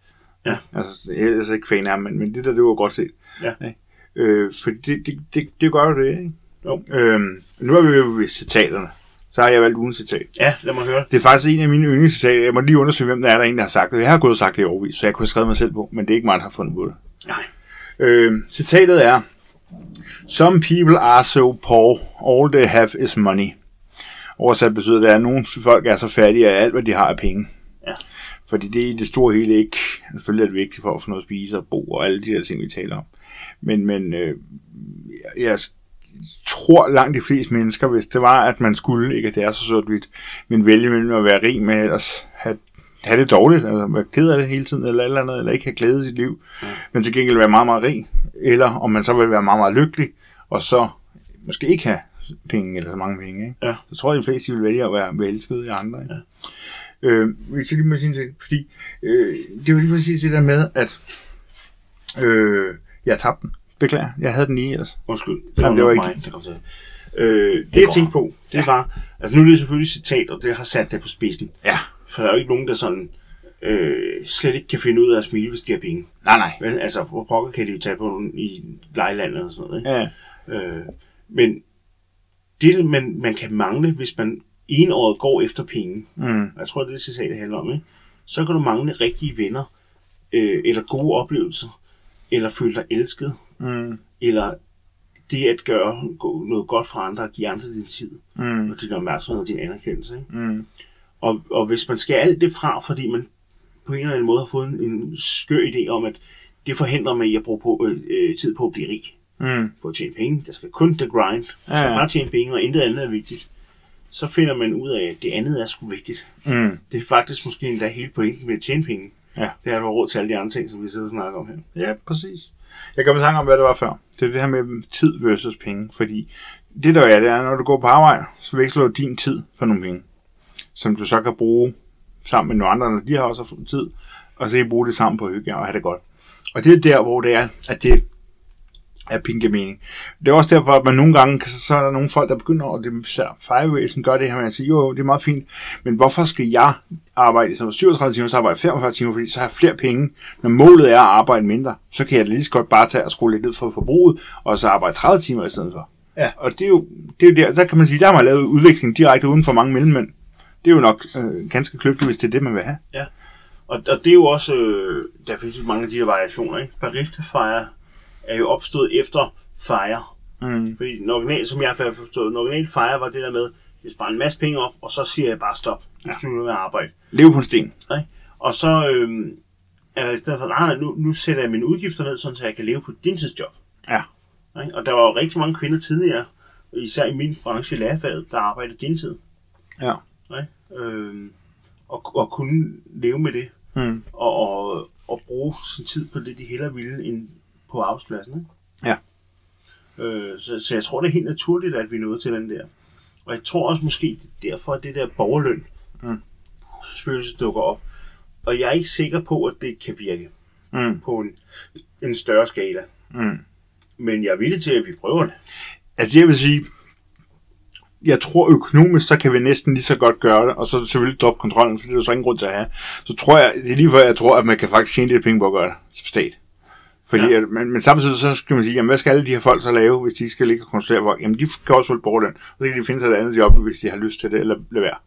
[SPEAKER 1] Ja.
[SPEAKER 2] Altså, jeg er altså ikke fan af ham, men, men det der, det var godt set.
[SPEAKER 1] Ja.
[SPEAKER 2] Ikke? Øh, for det, det, det, det gør jo det, ikke?
[SPEAKER 1] Jo.
[SPEAKER 2] Øhm, nu er vi jo ved citaterne. Så har jeg valgt ugen citat.
[SPEAKER 1] Ja, lad mig høre.
[SPEAKER 2] Det er faktisk en af mine yndlingscitater. Jeg må lige undersøge, hvem der er, der egentlig har sagt det. Jeg har gået og sagt det i overvis, så jeg kunne have skrevet mig selv på, men det er ikke mig, der har fundet på det.
[SPEAKER 1] Nej.
[SPEAKER 2] Øh, citatet er, Some people are so poor, all they have is money. Oversat betyder det, at nogle folk er så fattige, at alt, hvad de har, er penge.
[SPEAKER 1] Ja.
[SPEAKER 2] Fordi det er i det store hele ikke, selvfølgelig er det vigtigt for at få noget at spise og bo og alle de der ting, vi taler om. Men, men øh, jeg, jeg tror langt de fleste mennesker, hvis det var, at man skulle, ikke at det er så sort-hvidt, men vælge mellem at være rig med ellers have, have det dårligt, altså være ked af det hele tiden, eller eller andet, eller ikke have glæde i sit liv,
[SPEAKER 1] Ja.
[SPEAKER 2] men til gengæld være meget, meget rig, eller om man så vil være meget, meget lykkelig, og så måske ikke have penge, eller så mange penge, ikke?
[SPEAKER 1] Ja.
[SPEAKER 2] Så tror jeg, de fleste vil vælge at være velsket i andre, ikke? Ja. Øh, hvis jeg lige må sige ting, fordi øh, det er jo lige præcis det der med, at øh, jeg tabte den. Beklager, jeg havde den lige ellers.
[SPEAKER 1] Undskyld. Det
[SPEAKER 2] Jamen, det var ikke-
[SPEAKER 1] mig, der kom til. Øh, det, jeg
[SPEAKER 2] går.
[SPEAKER 1] tænkte på, det
[SPEAKER 2] Ja.
[SPEAKER 1] var... Altså nu er det selvfølgelig citat, og det har sat det på spidsen.
[SPEAKER 2] Ja.
[SPEAKER 1] For der er jo ikke nogen, der sådan øh, slet ikke kan finde ud af at smile, hvis de har penge.
[SPEAKER 2] Nej, nej.
[SPEAKER 1] Vel, altså, hvor pokker kan de jo tage på nogen i lejlandet eller sådan noget, ikke?
[SPEAKER 2] Ja.
[SPEAKER 1] Øh, men det, man, man kan mangle, hvis man enåret går efter penge,
[SPEAKER 2] Mm.
[SPEAKER 1] jeg tror, det er det citatet handler om, ikke? så kan du mangle rigtige venner, øh, eller gode oplevelser, eller føle dig elsket,
[SPEAKER 2] Mm.
[SPEAKER 1] eller det at gøre noget godt for andre, og give andre din tid,
[SPEAKER 2] Mm.
[SPEAKER 1] og din opmærksomhed og din anerkendelse. Ikke?
[SPEAKER 2] Mm.
[SPEAKER 1] Og, og hvis man skal alt det fra, fordi man på en eller anden måde har fået en, en skør idé om, at det forhindrer mig i at bruge på, øh, øh, tid på at blive rig,
[SPEAKER 2] Mm.
[SPEAKER 1] på at tjene penge. Der skal kun the grind. Der
[SPEAKER 2] Ja,
[SPEAKER 1] skal bare tjene penge, og intet andet er vigtigt. Så finder man ud af, at det andet er sgu vigtigt.
[SPEAKER 2] Mm.
[SPEAKER 1] Det er faktisk måske endda hele pointen med at tjene penge.
[SPEAKER 2] Ja.
[SPEAKER 1] Det er at du har råd til alle de andre ting, som vi sidder og snakker om her.
[SPEAKER 2] Ja, præcis. Jeg kan tanke om, hvad det var før. Det er det her med tid versus penge, fordi det der er, det er, når du går på arbejde, så veksler du din tid for nogle penge, som du så kan bruge sammen med nogle andre, når de har også fået tid, og så kan I bruge det sammen på hygge og have det godt. Og det er der, hvor det er, at det er penge giver mening. Det er også derfor, at man nogle gange, så, så er der nogle folk, der begynder, og det især Firewasen gør det her med at sige, jo, jo, det er meget fint, men hvorfor skal jeg arbejde for 37 timer, så arbejde 45 timer, fordi så har jeg flere penge. Når målet er at arbejde mindre, så kan jeg lige så godt bare tage og skrue lidt ned for forbruget, og så arbejde 30 timer i stedet for.
[SPEAKER 1] Ja.
[SPEAKER 2] Og det er jo, det er jo der, der kan man sige, der har man lavet udvikling direkte uden for mange mellemmænd. Det er jo nok øh, ganske kløgtigt, hvis det er det, man vil have.
[SPEAKER 1] Og, og det er jo også, øh, der findes jo mange af de her variationer, ikke? Barista Fire er jo opstået efter Fire.
[SPEAKER 2] Mm.
[SPEAKER 1] Fordi den original, som jeg har forstået, den originale Fire var det der med, jeg sparer en masse penge op, og så siger jeg bare stop. Nu
[SPEAKER 2] Ja.
[SPEAKER 1] med at arbejde.
[SPEAKER 2] Leve på en sten.
[SPEAKER 1] Ikke? Og så øh, er der i stedet for, nej, nu, nu sætter jeg mine udgifter ned, sådan, så jeg kan leve på din tidsjob.
[SPEAKER 2] Ja.
[SPEAKER 1] Ikke? Og der var jo rigtig mange kvinder tidligere, især i min branche i lærerfaget, der arbejdede din tid.
[SPEAKER 2] Ja.
[SPEAKER 1] Ikke? Øh, og, og kunne leve med det.
[SPEAKER 2] Mm.
[SPEAKER 1] og, og, og bruge sin tid på det, de hellere ville, end på arbejdspladsen. Ikke?
[SPEAKER 2] Ja.
[SPEAKER 1] Øh, så, så jeg tror, det er helt naturligt, at vi er nået til den der. Og jeg tror også måske, det er derfor, at det der borgerløn
[SPEAKER 2] Mm.
[SPEAKER 1] spøgelse dukker op. Og jeg er ikke sikker på, at det kan virke
[SPEAKER 2] Mm.
[SPEAKER 1] på en, en større skala.
[SPEAKER 2] Mm.
[SPEAKER 1] Men jeg er villig til, at vi prøver det.
[SPEAKER 2] Altså jeg vil sige, jeg tror økonomisk, så kan vi næsten lige så godt gøre det, og så selvfølgelig droppe kontrollen, for det er der så ingen grund til at have. Så tror jeg, det er lige før, jeg tror, at man kan faktisk tjene lidt penge på at gøre det som stat. Fordi,
[SPEAKER 1] Ja.
[SPEAKER 2] at, men, men samtidig så skal man sige, jamen, hvad skal alle de her folk så lave, hvis de skal ligge og kontrollere folk? Jamen, de kan også holde borgerløn, og så kan de finde sig et andet job, hvis de har lyst til det, eller lade være.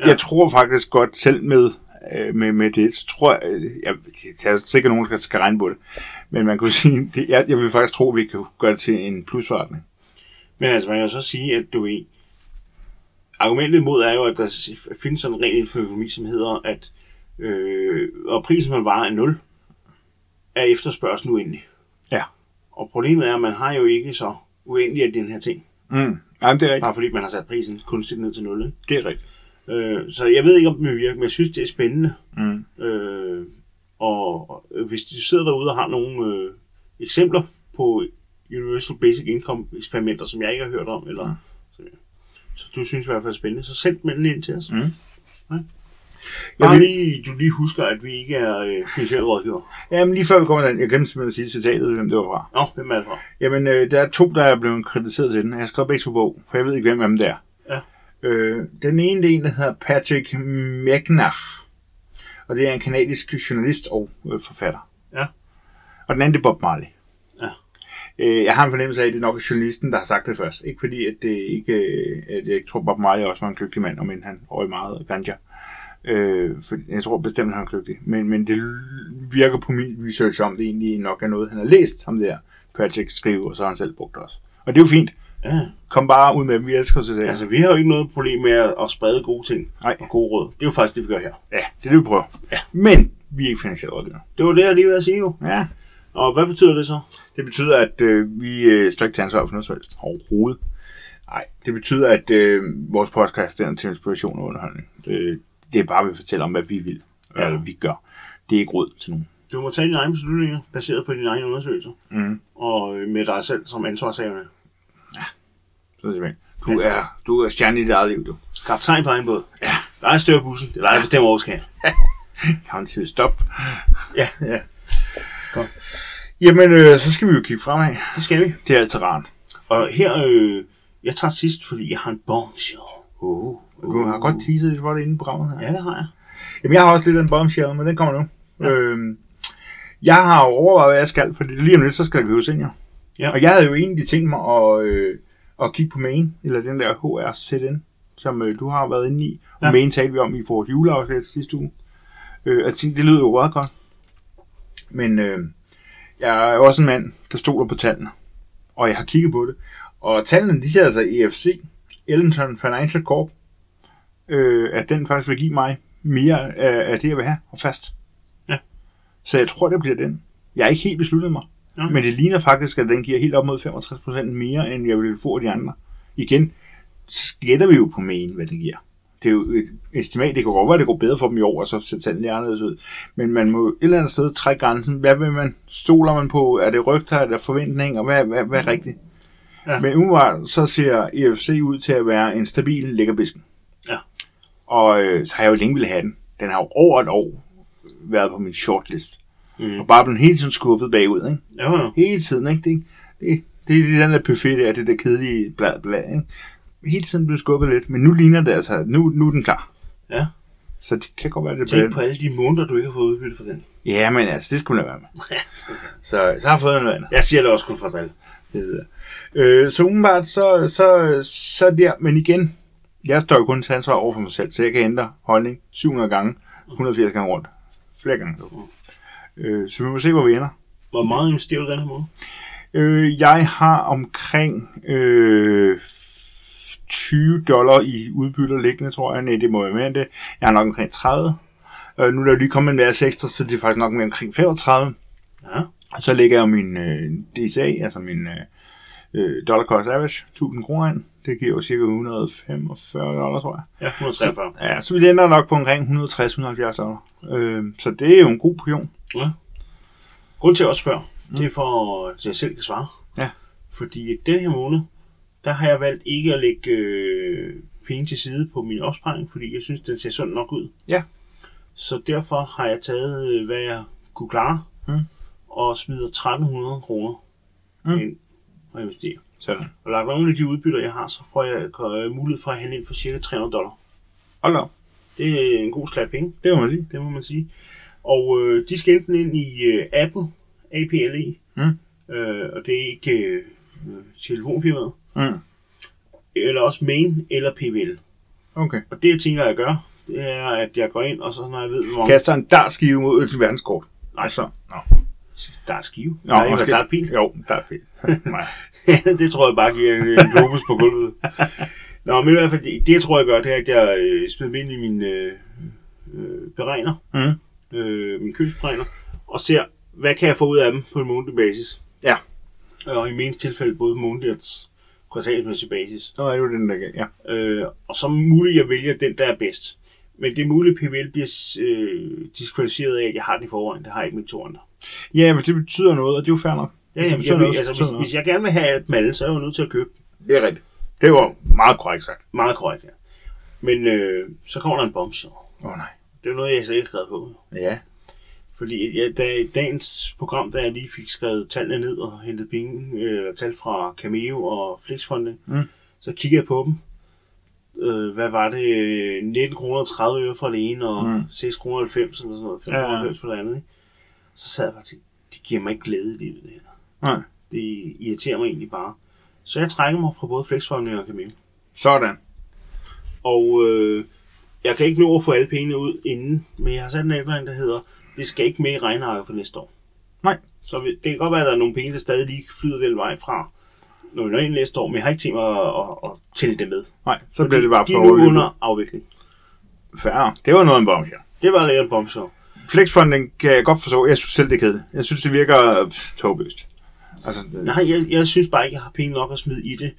[SPEAKER 1] Ja.
[SPEAKER 2] Jeg tror faktisk godt selv med, øh, med, med det, så tror jeg, øh, jeg, er sikkert nogen, der skal, skal regne på det, men man kunne sige, det, jeg, jeg vil faktisk tro, at vi kan gøre det til en plusforretning.
[SPEAKER 1] Men altså, man kan jo så sige, at du ved, argumentet imod er jo, at der findes sådan en regel for økonomi, som hedder, at øh, og prisen på en vare er 0, er efterspørgselen uendelig.
[SPEAKER 2] Ja.
[SPEAKER 1] Og problemet er, at man har jo ikke så uendelig af den her ting,
[SPEAKER 2] Mm. Jamen, det er rigtigt.
[SPEAKER 1] bare fordi man har sat prisen kunstigt ned til 0. Ikke?
[SPEAKER 2] Det er rigtigt.
[SPEAKER 1] Øh, så jeg ved ikke, om det vil virke, men jeg synes, det er spændende.
[SPEAKER 2] Mm.
[SPEAKER 1] Øh, og og hvis du sidder derude og har nogle øh, eksempler på Universal Basic Income eksperimenter, som jeg ikke har hørt om, eller
[SPEAKER 2] Mm.
[SPEAKER 1] så, så du synes i hvert fald er spændende, så send dem ind til os.
[SPEAKER 2] Mm.
[SPEAKER 1] Ja.
[SPEAKER 2] Jeg
[SPEAKER 1] Bare
[SPEAKER 2] vil-
[SPEAKER 1] lige, du lige husker, at vi ikke er øh, finansielle rådgiver.
[SPEAKER 2] Jamen, lige før vi kommer den, jeg glemte simpelthen at sige citatet, hvem det var fra.
[SPEAKER 1] Nå, hvem er det fra?
[SPEAKER 2] Jamen, øh, der er to, der er blevet kritiseret til den. Jeg har skrevet begge to bog, for jeg ved ikke, hvem dem det er.
[SPEAKER 1] Ja.
[SPEAKER 2] Øh, den ene, det er en, der hedder Patrick Mechner. Og det er en kanadisk journalist og øh, forfatter.
[SPEAKER 1] Ja.
[SPEAKER 2] Og den anden, det er Bob Marley.
[SPEAKER 1] Ja.
[SPEAKER 2] Øh, jeg har en fornemmelse af, at det er nok journalisten, der har sagt det først. Ikke fordi, at, det ikke, øh, at jeg tror, Bob Marley også var en kløgtig mand, om end han røg meget ganja. Øh, for jeg tror bestemt, han er kløgtig. Men, men det virker på min research om, det egentlig nok er noget, han har læst, ham der Patrick skrive, og så har han selv brugt det også. Og det er jo fint.
[SPEAKER 1] Ja.
[SPEAKER 2] Kom bare ud med dem, vi elsker til det.
[SPEAKER 1] Altså, vi har jo ikke noget problem med at, at sprede gode ting
[SPEAKER 2] Nej.
[SPEAKER 1] og gode råd. Det er jo faktisk det, vi gør her.
[SPEAKER 2] Ja, det er det, vi prøver.
[SPEAKER 1] Ja.
[SPEAKER 2] Men vi er ikke finansielle rådgiver.
[SPEAKER 1] Det var det, jeg lige ville sige jo.
[SPEAKER 2] Ja.
[SPEAKER 1] Og hvad betyder det så?
[SPEAKER 2] Det betyder, at øh, vi øh, står ikke til ansvar for noget som helst. Overhovedet. Nej, det betyder, at øh, vores podcast er til inspiration og underholdning. Øh, det er bare, vi fortæller om, hvad vi vil.
[SPEAKER 1] Ja.
[SPEAKER 2] Ja. Eller vi gør. Det er ikke råd til nogen.
[SPEAKER 1] Du må tage dine egne beslutninger, baseret på dine egne undersøgelser,
[SPEAKER 2] Mm.
[SPEAKER 1] og øh, med dig selv som ansvarshavende.
[SPEAKER 2] Så simpelthen. Du er, du er stjerne i dit eget liv, du.
[SPEAKER 1] Kaptajn på egen båd. Ja. Der er styr bussen. Det er dig, der bestemmer overskab.
[SPEAKER 2] Kan til stop.
[SPEAKER 1] Ja,
[SPEAKER 2] Ja.
[SPEAKER 1] Kom.
[SPEAKER 2] Jamen, øh, så skal vi jo kigge fremad.
[SPEAKER 1] det skal vi.
[SPEAKER 2] Det er altid rart.
[SPEAKER 1] Og her, øh, jeg tager sidst, fordi jeg har en bombshell.
[SPEAKER 2] Uh, du har godt teaset lidt for det inde i programmet her.
[SPEAKER 1] Ja, det har jeg.
[SPEAKER 2] Jamen, jeg har også lidt af en bombshell, men den kommer nu.
[SPEAKER 1] Ja.
[SPEAKER 2] Øhm, jeg har jo overvejet, hvad jeg skal, fordi lige om lidt, så skal der købes ind, ja. Og jeg havde jo egentlig tænkt mig at, øh, at kigge på main, eller den der HRZN, som øh, du har været inde i. Og
[SPEAKER 1] Ja.
[SPEAKER 2] main talte vi om i vores juleafsnit sidste uge. Øh, jeg tænkte, det lyder jo meget godt. Men øh, jeg er jo også en mand, der stoler på tallene. Og jeg har kigget på det. Og tallene, de siger altså EFC, Ellington Financial Corp, øh, at den faktisk vil give mig mere af, af det, jeg vil have, og fast.
[SPEAKER 1] Ja.
[SPEAKER 2] Så jeg tror, det bliver den. Jeg er ikke helt besluttet mig.
[SPEAKER 1] Ja.
[SPEAKER 2] Men det ligner faktisk, at den giver helt op mod 65% mere, end jeg ville få af de andre. Igen, gætter vi jo på main, hvad det giver. Det er jo et estimat, det kan godt være, det går bedre for dem i år, og så ser tallene lidt anderledes ud. Men man må et eller andet sted trække grænsen. Hvad vil man? Stoler man på? Er det rygter? Er det forventninger? Hvad, hvad, hvad er rigtigt?
[SPEAKER 1] Ja.
[SPEAKER 2] Men umiddelbart, så ser EFC ud til at være en stabil lækkerbisken.
[SPEAKER 1] Ja.
[SPEAKER 2] Og øh, så har jeg jo længe ville have den. Den har jo over et år været på min shortlist.
[SPEAKER 1] Mm.
[SPEAKER 2] Og bare blevet hele tiden skubbet bagud, ikke?
[SPEAKER 1] Ja, ja.
[SPEAKER 2] Hele tiden, ikke? Det, det, det er den der buffet der, det der kedelige blad, blad, ikke? Hele tiden blev skubbet lidt, men nu ligner det altså, nu, nu er den klar.
[SPEAKER 1] Ja.
[SPEAKER 2] Så det kan godt være, det
[SPEAKER 1] Tænk
[SPEAKER 2] bliver...
[SPEAKER 1] på alle de måneder, du ikke har fået udbytte for den.
[SPEAKER 2] Ja, men altså, det skulle man være med. Så, så har jeg fået noget andet.
[SPEAKER 1] Jeg siger det også kun for.
[SPEAKER 2] Det jeg. Øh, så umiddelbart, så, så, så der, men igen, jeg står jo kun til ansvar over for mig selv, så jeg kan ændre holdning 700 gange, 180 gange rundt. Flere gange. Øh, så vi må se, hvor vi ender.
[SPEAKER 1] Hvor meget investerer du den her måde?
[SPEAKER 2] Øh, jeg har omkring øh, 20 dollar i udbytter liggende, tror jeg. Nej, det må være mere end det. Jeg har nok omkring 30. Øh, nu er der lige kommet en masse ekstra, så det er faktisk nok mere omkring 35.
[SPEAKER 1] Ja.
[SPEAKER 2] Og så lægger jeg min øh, DSA, altså min øh, øh, dollar cost average, 1000 kroner ind. Det giver jo cirka 145 dollar, tror jeg.
[SPEAKER 1] Ja, 143.
[SPEAKER 2] Ja, så vi ender nok på omkring 160-170 dollar. Øh, så det er jo en god portion.
[SPEAKER 1] Ja. Grund til at jeg også spørger, mm. det er for, at jeg selv kan svare.
[SPEAKER 2] Ja.
[SPEAKER 1] Fordi den her måned, der har jeg valgt ikke at lægge øh, penge til side på min opsparing, fordi jeg synes, den ser sund nok ud.
[SPEAKER 2] Ja.
[SPEAKER 1] Så derfor har jeg taget, øh, hvad jeg kunne klare,
[SPEAKER 2] Mm.
[SPEAKER 1] og smider 1300 kroner
[SPEAKER 2] Mm.
[SPEAKER 1] ind. At investere.
[SPEAKER 2] Sådan.
[SPEAKER 1] Og lagt nogle af de udbytter, jeg har, så får jeg øh, mulighed for at handle ind for cirka 300 dollar.
[SPEAKER 2] Hold da.
[SPEAKER 1] Det er en god slat penge,
[SPEAKER 2] Det må man sige.
[SPEAKER 1] det må man sige. Og øh, de skal enten ind i øh, Apple, APLE,
[SPEAKER 2] Mm.
[SPEAKER 1] øh, og det er ikke øh, telefonfirmaet,
[SPEAKER 2] Mm.
[SPEAKER 1] eller også Main eller PVL.
[SPEAKER 2] Okay.
[SPEAKER 1] Og det, jeg tænker, jeg gør, det er, at jeg går ind, og så når jeg ved, hvor
[SPEAKER 2] Kaster en dartskive mod et verdenskort.
[SPEAKER 1] Nej,
[SPEAKER 2] Så. Nå.
[SPEAKER 1] der er skive.
[SPEAKER 2] Nå,
[SPEAKER 1] der er ikke,
[SPEAKER 2] måske.
[SPEAKER 1] der er et pil.
[SPEAKER 2] Jo, der er pil. Nej.
[SPEAKER 1] det tror jeg bare giver en, en globus på gulvet. Nå, men i hvert fald, det, det tror, jeg gør, det er, at jeg øh, smider dem ind i min øh, øh, beregner,
[SPEAKER 2] Mm.
[SPEAKER 1] øh, min købsberegner, og ser, hvad kan jeg få ud af dem på en månedlig basis.
[SPEAKER 2] Ja.
[SPEAKER 1] Og i mindst tilfælde både månedlig og kvartalsmæssig basis.
[SPEAKER 2] Så er det jo den, der. Ja.
[SPEAKER 1] Øh, og så muligt, jeg vælger den, der er bedst. Men det er muligt, at PVL bliver øh, diskvalificeret af, at jeg har den i forvejen. Det har jeg ikke med to andre.
[SPEAKER 2] ja, men det betyder noget, og det er jo fair nok.
[SPEAKER 1] Ja, jamen,
[SPEAKER 2] betyder
[SPEAKER 1] jeg, ved, altså, hvis, hvis jeg gerne vil have med alle, så er jeg jo nødt til at købe
[SPEAKER 2] Det er rigtigt. Det var meget korrekt sagt.
[SPEAKER 1] Meget korrekt, ja. Men øh, så kommer der en bombshell.
[SPEAKER 2] Åh oh, nej.
[SPEAKER 1] Det er noget, jeg ikke har skrevet på.
[SPEAKER 2] Ja.
[SPEAKER 1] Fordi ja, da, i dagens program, da jeg lige fik skrevet tallene ned og hentet penge, øh, tal fra Cameo og Flixfunding,
[SPEAKER 2] Mm.
[SPEAKER 1] så kiggede jeg på dem. Øh, hvad var det? Øh, 19 kroner og 30 øre for det ene, og
[SPEAKER 2] Mm.
[SPEAKER 1] mm. 6 kroner og 90 eller sådan noget. 5
[SPEAKER 2] Ja, ja.
[SPEAKER 1] kroner og 90 for det andet. Ikke? Så sad jeg bare og tænkte, det giver mig ikke glæde i livet, det her.
[SPEAKER 2] Nej.
[SPEAKER 1] Det irriterer mig egentlig bare. Så jeg trækker mig fra både Flixfunding og Cameo.
[SPEAKER 2] Sådan.
[SPEAKER 1] Og øh, jeg kan ikke nå at få alle pengene ud inden, men jeg har sat en deadline, der hedder, det skal ikke med i regnarket for næste år.
[SPEAKER 2] Nej.
[SPEAKER 1] Så det kan godt være, at der er nogle penge, der stadig lige flyder den vej fra, når vi når ind næste år, men jeg har ikke tænkt mig at, at, at tælle det med.
[SPEAKER 2] Nej, så bliver det bare
[SPEAKER 1] De er
[SPEAKER 2] for
[SPEAKER 1] nu
[SPEAKER 2] roligt.
[SPEAKER 1] under afvikling.
[SPEAKER 2] Fair. Det var noget af en bombshell.
[SPEAKER 1] Det var lidt en bombshell.
[SPEAKER 2] Flexfunding kan jeg godt forstå. Jeg synes selv, det er kedeligt. Jeg synes, det virker pff, tåbløst. Altså, det-
[SPEAKER 1] Nej, jeg, jeg synes bare ikke, jeg har penge nok at smide i det,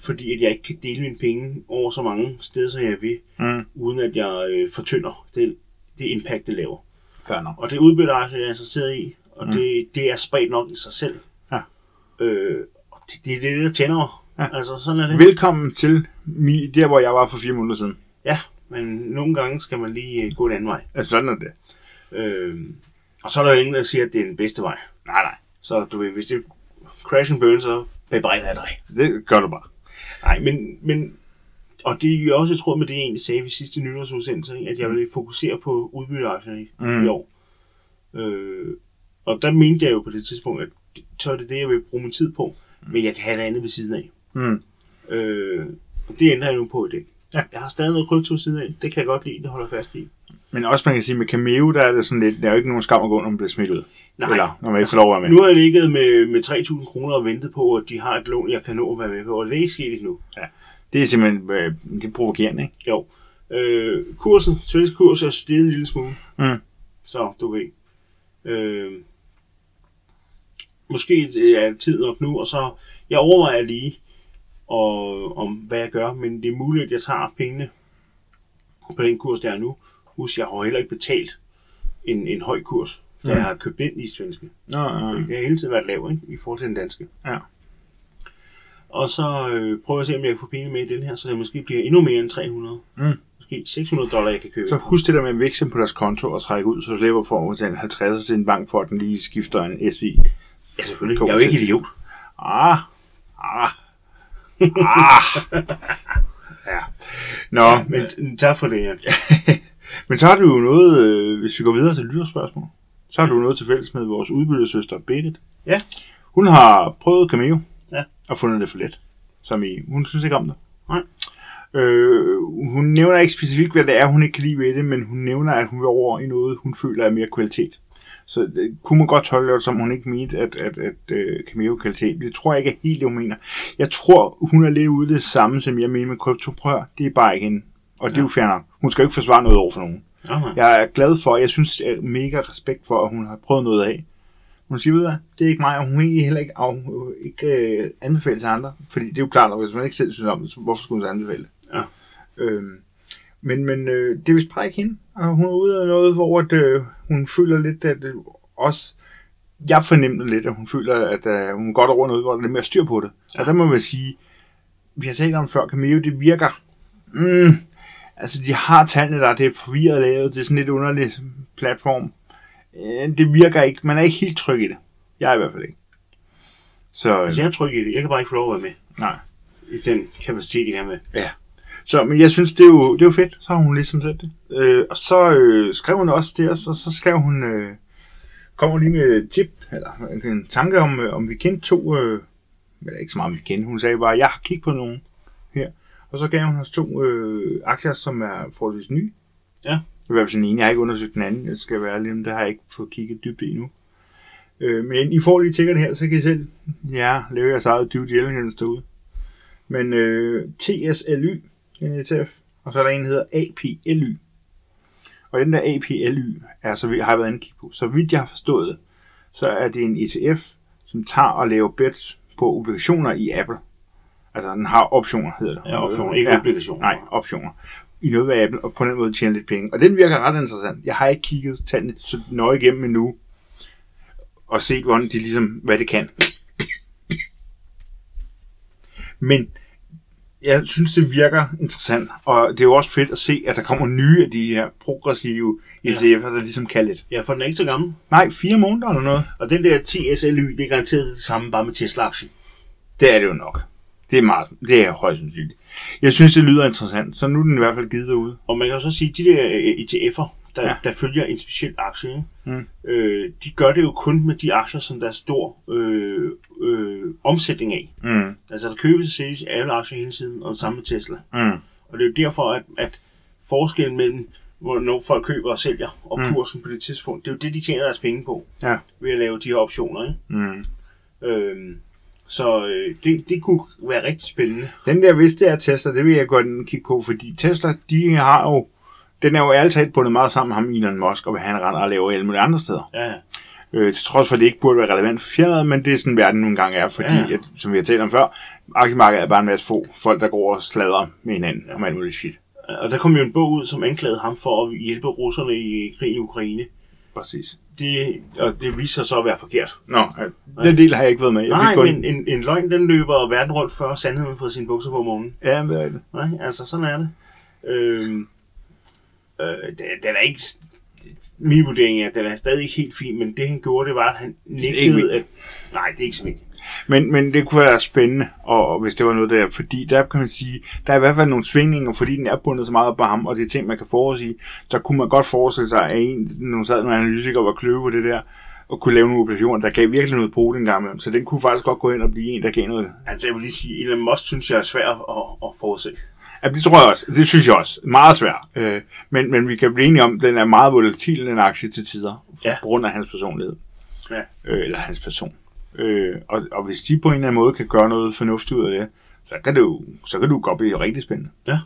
[SPEAKER 1] fordi at jeg ikke kan dele mine penge over så mange steder, som jeg vil,
[SPEAKER 2] mm,
[SPEAKER 1] uden at jeg øh, fortynder det, det impact, det laver.
[SPEAKER 2] fair nok.
[SPEAKER 1] Og det udbytteaktier, jeg er interesseret i, og
[SPEAKER 2] Mm.
[SPEAKER 1] det, det er spredt nok i sig selv.
[SPEAKER 2] Ja.
[SPEAKER 1] Øh, og det, det er det, der tænder mig.
[SPEAKER 2] Ja.
[SPEAKER 1] Ja. Altså, sådan er det.
[SPEAKER 2] Velkommen til mi, der, hvor jeg var for fire måneder siden.
[SPEAKER 1] Ja, men nogle gange skal man lige øh, gå en anden vej.
[SPEAKER 2] Altså, sådan er det.
[SPEAKER 1] Øh, og så er der jo ingen, der siger, at det er den bedste vej.
[SPEAKER 2] Nej, nej.
[SPEAKER 1] Så du ved, hvis det crash and burn, så bebrejder jeg dig.
[SPEAKER 2] Det gør du bare.
[SPEAKER 1] Nej, men, men og det er jo også i tråd med det, jeg egentlig sagde ved sidste nytårsudsendelse, at jeg ville fokusere på udbytteaktierne i,
[SPEAKER 2] Mm.
[SPEAKER 1] mm. i år. Øh, og der mente jeg jo på det tidspunkt, at så er det det, jeg vil bruge min tid på, men jeg kan have det andet ved siden af.
[SPEAKER 2] Mm.
[SPEAKER 1] Øh, og det ændrer jeg nu på i dag.
[SPEAKER 2] Ja.
[SPEAKER 1] Jeg har stadig noget krypto siden af. Det kan jeg godt lide, det holder fast i.
[SPEAKER 2] Men også, man kan sige, med Cameo, der er det sådan lidt, der er jo ikke nogen skam at gå, når man bliver smidt ud.
[SPEAKER 1] Nej,
[SPEAKER 2] Eller, når man ikke får lov at være med.
[SPEAKER 1] nu har jeg ligget med, med 3.000 kroner og ventet på, at de har et lån, jeg kan nå at være med på, og det er ikke sket endnu.
[SPEAKER 2] Det er simpelthen, øh, det er provokerende, ikke?
[SPEAKER 1] Jo. Øh, kursen, svensk kurs er steget en lille smule.
[SPEAKER 2] Mm.
[SPEAKER 1] Så du ved. Øh, måske er tid nok nu, og så jeg overvejer lige, og, om hvad jeg gør, men det er muligt, at jeg tager pengene på den kurs, der er nu. Husk, jeg har heller ikke betalt en, en høj kurs, da
[SPEAKER 2] Mm.
[SPEAKER 1] jeg har købt ind i svenske.
[SPEAKER 2] Nå, nå.
[SPEAKER 1] Det har hele tiden været lav, ikke? I forhold til den danske.
[SPEAKER 2] Ja.
[SPEAKER 1] Og så øh, prøver jeg at se, om jeg kan få penge med i den her, så det måske bliver endnu mere end 300.
[SPEAKER 2] Mm.
[SPEAKER 1] Måske 600 dollar, jeg kan købe.
[SPEAKER 2] Så husk det der med at veksle på deres konto og trække ud, så slipper for at betale 50 til en bank, for at den lige skifter en SI.
[SPEAKER 1] Ja, selvfølgelig. Jeg er jo ikke idiot.
[SPEAKER 2] Ah, ah, ah. ja. Nå,
[SPEAKER 1] Ja, men tak for det, ja.
[SPEAKER 2] men så har du jo noget, øh, hvis vi går videre til lytterspørgsmål, så har du noget til fælles med vores udbyttesøster Berit.
[SPEAKER 1] Ja.
[SPEAKER 2] Hun har prøvet Cameo
[SPEAKER 1] Ja.
[SPEAKER 2] og fundet det for let. Som i, hun synes ikke om det.
[SPEAKER 1] Nej.
[SPEAKER 2] Øh, hun nævner ikke specifikt, hvad det er, hun ikke kan lide ved det, men hun nævner, at hun vil over i noget, hun føler er mere kvalitet. Så det, kunne man godt tolke det, som hun ikke mente, at, at, at uh, Cameo kvalitet. Det tror jeg ikke er helt, det hun mener. Jeg tror, hun er lidt ude det samme, som jeg mener med krypto. Prøv at høre, det er bare ikke hende. Og det er jo nok. Hun skal jo ikke forsvare noget over for nogen.
[SPEAKER 1] Aha.
[SPEAKER 2] Jeg er glad for, jeg synes, jeg er mega respekt for, at hun har prøvet noget af. Hun siger, ved hvad, det er ikke mig, og hun vil egentlig heller ikke, af, ikke øh, anbefale til andre. Fordi det er jo klart, at hvis man ikke selv synes om det, så hvorfor skulle hun så anbefale?
[SPEAKER 1] Ja.
[SPEAKER 2] Øhm, men men øh, det er vist bare ikke hende. Og hun er ude af noget, hvor at, øh, hun føler lidt, at øh, også... Jeg fornemmer lidt, at hun føler, at øh, hun godt over noget, hvor der er lidt mere styr på det. Ja. Og der må man sige, vi har talt om før, Cameo, det virker... Mm, altså, de har tallene der, det er forvirret lavet, det er sådan lidt underlig platform. Øh, det virker ikke, man er ikke helt tryg i det. Jeg er i hvert fald ikke. Så,
[SPEAKER 1] Altså, jeg er tryg i det. Jeg kan bare ikke få lov at være med
[SPEAKER 2] nej.
[SPEAKER 1] i den kapacitet, jeg er med.
[SPEAKER 2] Ja. Så, men jeg synes, det er jo, det er jo fedt. Så har hun ligesom sat det. Øh, og så øh, skrev hun også os, og så skrev hun, øh, kommer lige med et tip, eller en tanke om, øh, om vi kendte to, øh, eller ikke så meget, om vi kendte. Hun sagde bare, jeg har kigget på nogen. Og så gav hun os to øh, aktier, som er forholdsvis nye.
[SPEAKER 1] Ja.
[SPEAKER 2] I hvert fald den ene. Jeg har ikke undersøgt den anden. Jeg skal være ærlig, men det har jeg ikke fået kigget dybt i endnu. Øh, men I får lige tjekker det her, så kan I selv ja, lave jeres eget due diligence derude. Men øh, TSLY, en ETF, og så er der en, der hedder APLY. Og den der APLY er, så vi har været inde på. Så vidt jeg har forstået det, så er det en ETF, som tager og laver bets på obligationer i Apple. Altså, den har optioner, hedder det.
[SPEAKER 1] Ja, optioner, ikke
[SPEAKER 2] ja,
[SPEAKER 1] obligationer.
[SPEAKER 2] Nej, optioner. I noget ved Apple, og på den måde tjene lidt penge. Og den virker ret interessant. Jeg har ikke kigget tallene så nøje igennem endnu, og set, hvordan de ligesom, hvad det kan. Men jeg synes, det virker interessant, og det er jo også fedt at se, at der kommer nye af de her progressive ETF'er, der ligesom kan lidt.
[SPEAKER 1] Ja, for den er ikke så gammel.
[SPEAKER 2] Nej, fire måneder eller noget.
[SPEAKER 1] Og den der TSLY, det er garanteret det samme bare med Tesla-aktien.
[SPEAKER 2] Det er det jo nok. Det er meget, det er højst sandsynligt. Jeg synes, det lyder interessant, så nu er den i hvert fald givet derude.
[SPEAKER 1] Og man kan jo så sige, at de der øh, ETF'er, der,
[SPEAKER 2] Ja.
[SPEAKER 1] der følger en speciel aktie?
[SPEAKER 2] Mm.
[SPEAKER 1] Øh, de gør det jo kun med de aktier, som der er stor øh, øh, omsætning af.
[SPEAKER 2] Mm,
[SPEAKER 1] Altså der købes og sælges alle aktier hele tiden, og det samme med Tesla.
[SPEAKER 2] mm,
[SPEAKER 1] Og det er jo derfor, at, at forskellen mellem, hvornår folk køber og sælger, og
[SPEAKER 2] mm.
[SPEAKER 1] kursen på det tidspunkt, det er jo det, de tjener deres penge på,
[SPEAKER 2] ja,
[SPEAKER 1] ved at lave de her optioner. Ikke?
[SPEAKER 2] mm.
[SPEAKER 1] Øhm, så øh, det, det kunne være rigtig spændende.
[SPEAKER 2] Den der, hvis det er Tesla, det vil jeg godt kigge på, fordi Tesla, de har jo, den er jo ærligt talt bundet meget sammen med ham, Elon Musk, og hvad han render og laver alle mulige andre steder.
[SPEAKER 1] Ja,
[SPEAKER 2] Øh, til trods for, at det ikke burde være relevant for firmaet, men det er sådan, verden nogle gange er, fordi, ja. At, som vi har talt om før, aktiemarkedet er bare en masse få folk, der går og sladrer med hinanden ja. om alt muligt shit.
[SPEAKER 1] og der kom jo en bog ud, som anklagede ham for at hjælpe russerne i krigen i Ukraine.
[SPEAKER 2] Præcis.
[SPEAKER 1] Det, og det viser sig så at være forkert.
[SPEAKER 2] Nå, øh, den del har jeg ikke været med. Jeg
[SPEAKER 1] Nej,
[SPEAKER 2] kun...
[SPEAKER 1] men en, en løgn, den løber verden rundt før sandheden får sine bukser på om morgenen.
[SPEAKER 2] Ja, det er det.
[SPEAKER 1] Nej, altså sådan er det. Øhm, øh, den, er ikke... Min vurdering er, at den er stadig ikke helt fin, men det han gjorde, det var, at han
[SPEAKER 2] ikke
[SPEAKER 1] nægtede at... Nej, det er ikke så vigtigt.
[SPEAKER 2] Men, men det kunne være spændende, og, hvis det var noget der, fordi der kan man sige, der er i hvert fald nogle svingninger, fordi den er bundet så meget op på ham, og det er ting, man kan forudsige, der kunne man godt forestille sig, at en, nogle sad nogle analytikere var kløve på det der, og kunne lave nogle operationer, der gav virkelig noget på den gang. Så den kunne faktisk godt gå ind og blive en, der gav noget.
[SPEAKER 1] Altså, jeg vil lige sige, Elon Musk synes jeg er svær at, at forudse.
[SPEAKER 2] Ja, det tror jeg også. Det synes jeg også. Meget svært. Øh, men, men vi kan blive enige om, at den er meget volatil, den aktie til tider. Ja. på grund af hans personlighed.
[SPEAKER 1] Ja.
[SPEAKER 2] Øh, eller hans person. Øh, og, og hvis de på en eller anden måde kan gøre noget fornuftigt ud af det, så kan det jo, så kan du godt blive rigtig spændende.
[SPEAKER 1] Ja.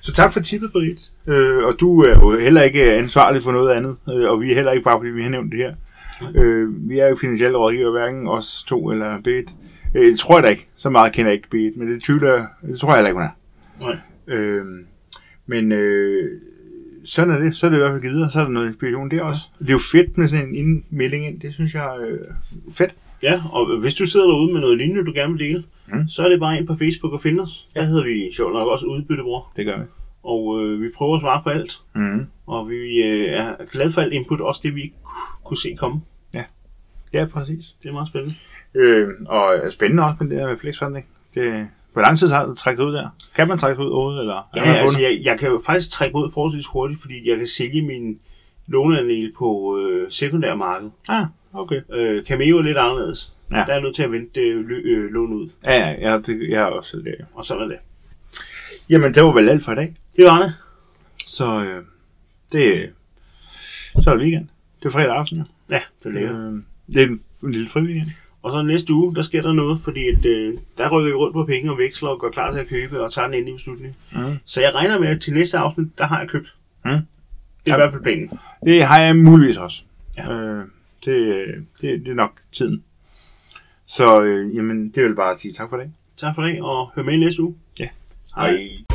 [SPEAKER 2] Så tak for tippet, Britt. Øh, og du er jo heller ikke ansvarlig for noget andet, øh, og vi er heller ikke bare, fordi vi har nævnt det her. Øh, vi er jo finansielle rådgiver, hverken os to eller Beat. Øh, det tror jeg da ikke. Så meget kender jeg ikke Beat, men det tvivler det tror jeg heller ikke, hun er.
[SPEAKER 1] Nej.
[SPEAKER 2] Øh, men øh, sådan er det. Så er det i hvert fald givet videre. Så er der noget inspiration der også. Det er jo fedt med sådan en indmelding ind. Det synes jeg er øh, fedt.
[SPEAKER 1] Ja, og hvis du sidder derude med noget lignende, du gerne vil dele,
[SPEAKER 2] Mm.
[SPEAKER 1] så er det bare ind på Facebook og finde os. Der hedder vi sjovt nok også Udbyttebror.
[SPEAKER 2] Det gør vi.
[SPEAKER 1] Og øh, vi prøver at svare på alt.
[SPEAKER 2] Mm.
[SPEAKER 1] Og vi øh, er glade for alt input, også det vi ikke kunne se komme.
[SPEAKER 2] Ja, præcis.
[SPEAKER 1] Det er meget spændende.
[SPEAKER 2] Øh, og spændende også med det der med flexfunding. Det, hvor lang tid har det trækket ud der? Kan man trække ud overhovedet? Eller er
[SPEAKER 1] Ja, altså jeg, jeg kan jo faktisk trække ud forholdsvis hurtigt, fordi jeg kan sælge min låneandel på øh, sekundærmarkedet.
[SPEAKER 2] Ah, okay.
[SPEAKER 1] Øh, Cameo er lidt anderledes.
[SPEAKER 2] Ja.
[SPEAKER 1] Der er nødt til at vente øh, øh, lån ud,
[SPEAKER 2] Ja, ja, ja det, jeg er også det.
[SPEAKER 1] og sådan er det.
[SPEAKER 2] Jamen, det var vel alt for i dag.
[SPEAKER 1] Det var det.
[SPEAKER 2] Så øh, det, så er det weekend. Det er fredag aften, ja.
[SPEAKER 1] Ja, det er lækkert.
[SPEAKER 2] Øh, det er en, en lille fri weekend.
[SPEAKER 1] Og så næste uge, der sker der noget, fordi at, øh, der rykker vi rundt på penge og veksler og går klar til at købe og tager den endelige beslutning.
[SPEAKER 2] Mm.
[SPEAKER 1] Så jeg regner med, at til næste afsnit, der har jeg købt.
[SPEAKER 2] Mm.
[SPEAKER 1] Det er
[SPEAKER 2] Ja.
[SPEAKER 1] i hvert fald planen.
[SPEAKER 2] Det har jeg muligvis også.
[SPEAKER 1] Ja.
[SPEAKER 2] Øh, det, det, det er nok tiden. Så øh, jamen, det vil bare sige tak for det.
[SPEAKER 1] Tak for det, og hør med i næste uge.
[SPEAKER 2] Ja.
[SPEAKER 1] Hej.
[SPEAKER 2] Hej.